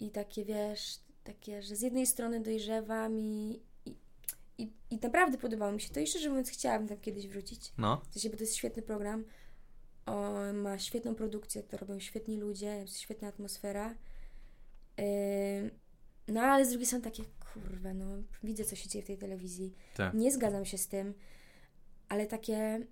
I takie, wiesz, takie, że z jednej strony dojrzewam i, i, i, i naprawdę podobało mi się to i szczerze mówiąc chciałabym tam kiedyś wrócić. No. W sensie, bo to jest świetny program. On ma świetną produkcję, to robią świetni ludzie, jest świetna atmosfera. Ym, no ale z drugiej strony takie, kurwa, no widzę co się dzieje w tej telewizji. Tak. Nie zgadzam się z tym, ale takie,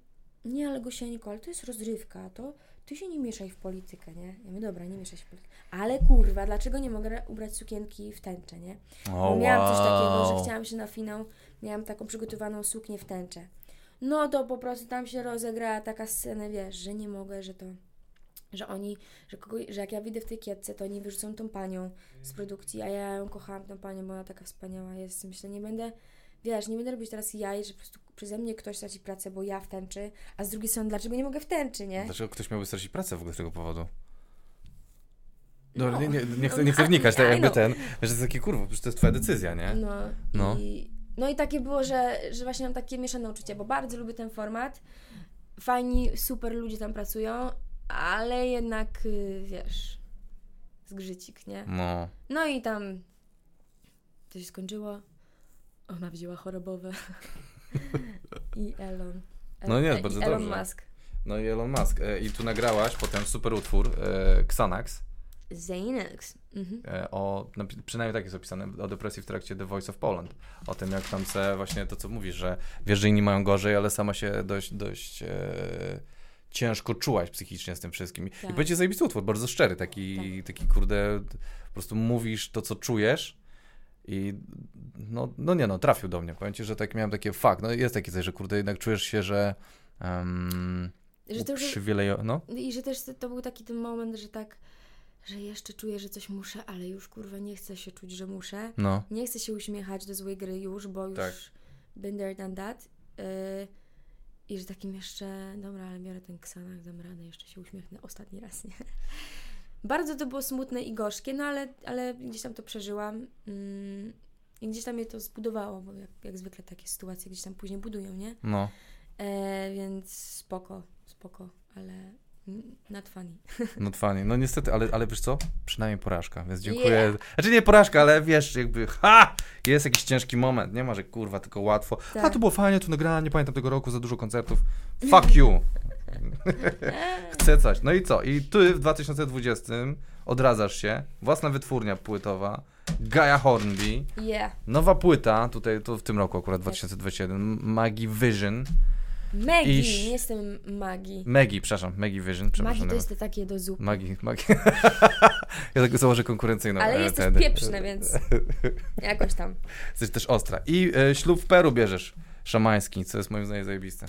nie, ale Gosia Nicole, to jest rozrywka, to ty się nie mieszaj w politykę, nie? Ja mówię, dobra, nie mieszaj się w politykę. Ale kurwa, dlaczego nie mogę ubrać sukienki w tęczę, nie? O, Bo miałam coś takiego, wow. że chciałam się na finał, miałam taką przygotowaną suknię w tęczę. No to po prostu tam się rozegrała taka scena, wiesz, że nie mogę, że to, że oni, że, kogo, że jak ja wyjdę w tej kietce, to oni wyrzucą tą panią z produkcji, a ja ją kochałam, tą panią, bo ona taka wspaniała jest. Myślę, nie będę, wiesz, nie będę robić teraz jaj, że po prostu przeze mnie ktoś straci pracę, bo ja w tęczy, a z drugiej strony, dlaczego nie mogę w tęczy, nie? Dlaczego ktoś miałby stracić pracę w ogóle z tego powodu? No. Dobra, nie, nie, nie, chcę, No, nie chcę wnikać, tak jakby know. ten, że to jest takie kurwa, przecież to jest twoja decyzja, nie? No, No. I, no i takie było, że, że właśnie mam takie mieszane uczucia, bo bardzo lubię ten format. Fajni, super ludzie tam pracują, ale jednak, y, wiesz, zgrzycik, nie? No. No i tam to się skończyło. Ona wzięła chorobowe. I Elon. No nie, e, bardzo i Elon dobrze. Musk. No i Elon Musk. E, I tu nagrałaś potem super utwór e, Xanax. Xanax. Mhm. E, o, napi- przynajmniej tak jest opisane, o depresji w trakcie The Voice of Poland. O tym, jak tam se właśnie to, co mówisz, że wiesz, że inni mają gorzej, ale sama się dość, dość e, ciężko czułaś psychicznie z tym wszystkim. I Tak. będzie zajebisty utwór, bardzo szczery, taki, taki kurde, po prostu mówisz to, co czujesz i no, no nie no, trafił do mnie. Powiem ci, że tak miałem takie, fakt, no jest takie coś, że kurde, jednak czujesz się, że um, Że to już, no, I że też to był taki ten moment, że tak, że jeszcze czuję, że coś muszę, ale już kurwa nie chcę się czuć, że muszę. no, Nie chcę się uśmiechać do złej gry już, bo już Tak. been there, done that. Yy, I że takim jeszcze, dobra, ale biorę ten ksanak, dam radę, jeszcze się uśmiechnę ostatni raz, nie? Bardzo to było smutne i gorzkie, no ale, ale gdzieś tam to przeżyłam. Mm, I gdzieś tam mnie to zbudowało, bo jak, jak zwykle takie sytuacje gdzieś tam później budują, nie? no. E, więc spoko, spoko, ale not funny. No fajnie. No niestety, ale, ale wiesz co? Przynajmniej porażka, więc dziękuję. Yeah. Znaczy nie porażka, ale wiesz, jakby ha! Jest jakiś ciężki moment, nie ma, że kurwa, tylko łatwo. A Tak. to było fajnie, tu nagrałem, nie pamiętam tego roku, za dużo koncertów. Fuck you! Chcę coś. No i co? I ty w 2020 odradzasz się, własna wytwórnia płytowa, Gaia Hornby, Yeah. nowa płyta, tutaj to w tym roku akurat Tak. 2021, Maggie Vision. Iś- nie jestem Maggie. Maggie, przepraszam, Maggie Vision, przepraszam. Maggie to jest to takie do zupy. Magii, magii. ja tak założę konkurencyjną. Ale jest też ten- pieprzne, więc jakoś tam. Jesteś też ostra. I e, ślub w Peru bierzesz. Szamański, co jest moim zdaniem zajebiste.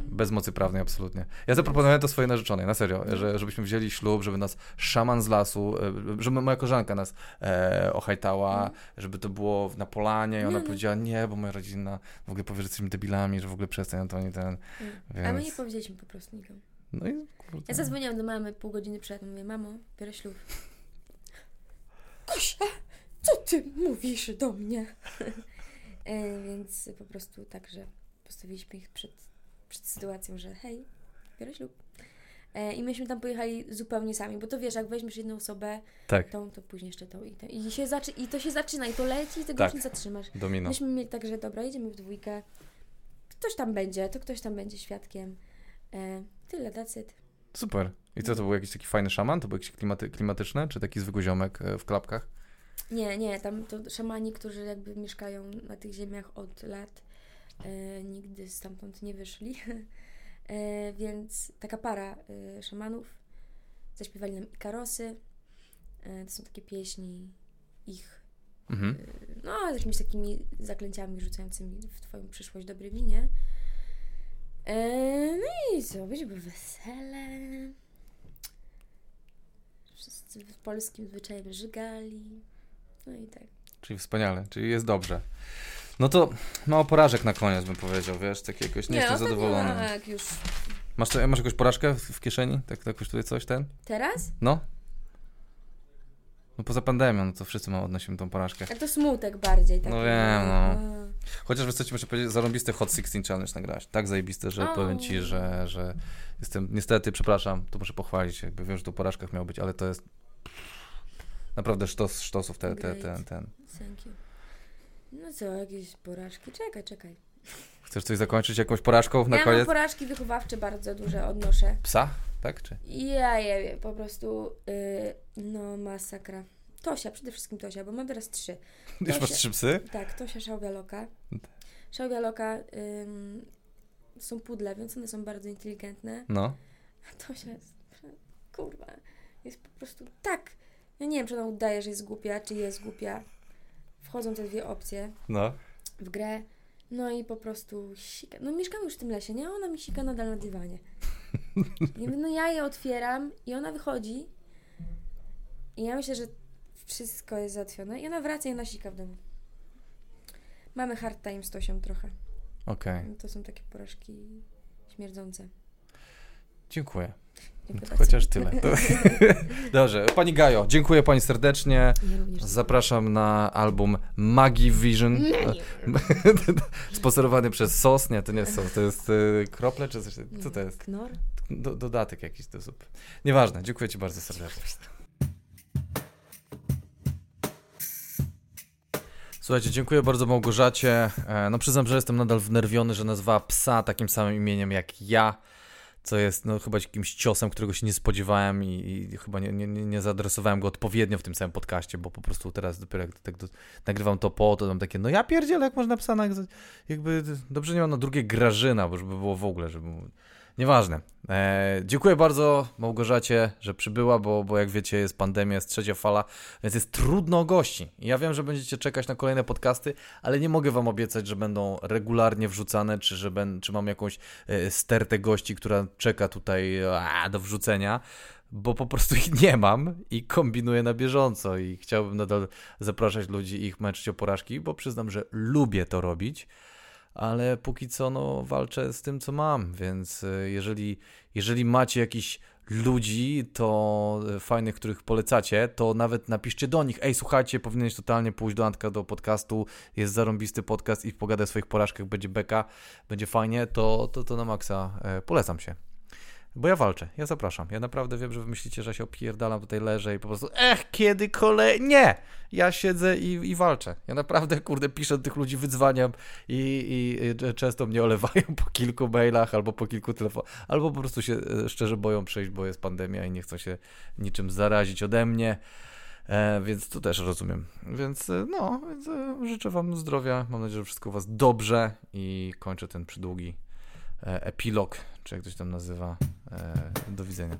Bez mocy prawnej, absolutnie. Ja zaproponowałem to swojej narzeczonej, na serio, że, żebyśmy wzięli ślub, żeby nas szaman z lasu, e, żeby moja koleżanka nas e, ochajtała, żeby to było na polanie i ona No, no. powiedziała nie, bo moja rodzina w ogóle powie, że jesteśmy debilami, że w ogóle przestań Antoni ten. Mm. A my nie Więc... powiedzieliśmy po prostu nikomu. No i kurde. Ja zadzwoniłam do mamy pół godziny przed, mówię, mamo, biorę ślub. Kosia, co ty mówisz do mnie? e, więc po prostu tak, że postawiliśmy ich przed, przed sytuacją, że hej, biorę ślub. E, I myśmy tam pojechali zupełnie sami, bo to wiesz, jak weźmiesz jedną osobę, Tak, tą, to później jeszcze tą i, to, i, się zaczy, i to się zaczyna, i to leci, i tego Tak. już nie zatrzymasz. domino. Myśmy mieli tak, że dobra, jedziemy w dwójkę, ktoś tam będzie, to ktoś tam będzie świadkiem. E, tyle, that's it. Super. I co, to był jakiś taki fajny szaman? To był jakiś klimaty, klimatyczny, czy taki zwykły ziomek e, w klapkach? Nie, nie, tam to szamani, którzy jakby mieszkają na tych ziemiach od lat, nigdy stamtąd nie wyszli. E, więc taka para e, szamanów zaśpiewali nam Ikarosy. E, to są takie pieśni ich, Mhm. e, no, z jakimiś takimi zaklęciami rzucającymi w Twoją przyszłość dobrymi, nie? E, no i co, będzie wesele. Wszyscy w polskim zwyczajem żygali. No i tak. Czyli wspaniale, czyli jest dobrze. No to mało porażek na koniec bym powiedział, wiesz, tak jakoś nie, jestem ostatnio zadowolony. Tak, już. Masz, masz jakąś porażkę w, w kieszeni? Tak, tak tutaj coś ten? Teraz? No? No poza pandemią, no to wszyscy ma odnosimy tą porażkę. A to smutek bardziej. Taki, No wiem, no. Chociaż wiesz co ci muszę powiedzieć, zarąbisty Hot 16 Challenge nagrałaś. Tak zajebiste, że O. powiem ci, że, że jestem, niestety, przepraszam, to muszę pochwalić, jakby wiem, że to po porażkach miał być, ale to jest naprawdę sztos, sztosów te, te, Great. ten, ten. Thank you. No co, jakieś porażki? Czekaj, czekaj. Chcesz coś zakończyć jakąś porażką na ja koniec? porażki wychowawcze bardzo duże odnoszę. Psa? Tak? Czy? Ja je po prostu, yy, no masakra. Tosia, przede wszystkim Tosia, bo mam teraz trzy. Już masz trzy psy? Tak, Tosia Szałwialoka. Szałwialoka ym, są pudle, więc one są bardzo inteligentne. No. A Tosia jest, kurwa, jest po prostu tak. Ja nie wiem, czy ona udaje, że jest głupia, czy jest głupia. Wchodzą te dwie opcje No. w grę. No i po prostu sika. No mieszkamy już w tym lesie, nie? A Ona mi sika nadal na dywanie. I no ja je otwieram i ona wychodzi. I ja myślę, że wszystko jest załatwione. I ona wraca i ona sika w domu. Mamy hard time z Tosią trochę. Okej. To są takie porażki śmierdzące. Dziękuję. Dziękuję chociaż tyle. To... Dobrze, pani Gajo, dziękuję pani serdecznie. Ja. Zapraszam na album Magi Vision. Sponsorowany przez SOS. Nie, to nie jest SOS, to jest y, krople czy coś. Co to jest? Knor? Do, dodatek jakiś do zup. Nieważne, dziękuję ci bardzo serdecznie. Słuchajcie, dziękuję bardzo Małgorzacie. E, No przyznam, że jestem nadal wnerwiony, że nazwała psa takim samym imieniem jak ja, co jest no, chyba jakimś ciosem, którego się nie spodziewałem i, i chyba nie, nie, nie zaadresowałem go odpowiednio w tym samym podcaście, bo po prostu teraz dopiero jak tak do, nagrywam to po, to mam takie, no ja pierdzielę, jak można psa jakby dobrze nie mam na drugie Grażyna, bo żeby było w ogóle, żeby... Nieważne. E, dziękuję bardzo Małgorzacie, że przybyła, bo, bo jak wiecie jest pandemia, jest trzecia fala, więc jest trudno o gości. Ja wiem, że będziecie czekać na kolejne podcasty, ale nie mogę wam obiecać, że będą regularnie wrzucane, czy że ben, czy mam jakąś e, stertę gości, która czeka tutaj a, do wrzucenia, bo po prostu ich nie mam i kombinuję na bieżąco i chciałbym nadal zapraszać ludzi i ich męczyć o porażki, bo przyznam, że lubię to robić ale póki co no, walczę z tym, co mam, więc y, jeżeli, jeżeli macie jakichś ludzi, to y, fajnych, których polecacie, to nawet napiszcie do nich, ej, słuchajcie, powinieneś totalnie pójść do Antka do podcastu, jest zarąbisty podcast i pogadaj o swoich porażkach, będzie beka, będzie fajnie, to, to, to na maksa e, polecam się. Bo ja walczę, ja zapraszam. Ja naprawdę wiem, że wy myślicie, że się opierdalam, tutaj leżę i po prostu, ech, kiedy kolej... Nie! Ja siedzę i, i walczę. Ja naprawdę, kurde, piszę do tych ludzi, wydzwaniam i, i, i często mnie olewają po kilku mailach albo po kilku telefonach, albo po prostu się e, szczerze boją przejść, bo jest pandemia i nie chcą się niczym zarazić ode mnie. E, więc to też rozumiem. Więc e, no, więc, e, życzę Wam zdrowia. Mam nadzieję, że wszystko u Was dobrze i kończę ten przydługi epilog, czy jak ktoś tam nazywa. E, do widzenia.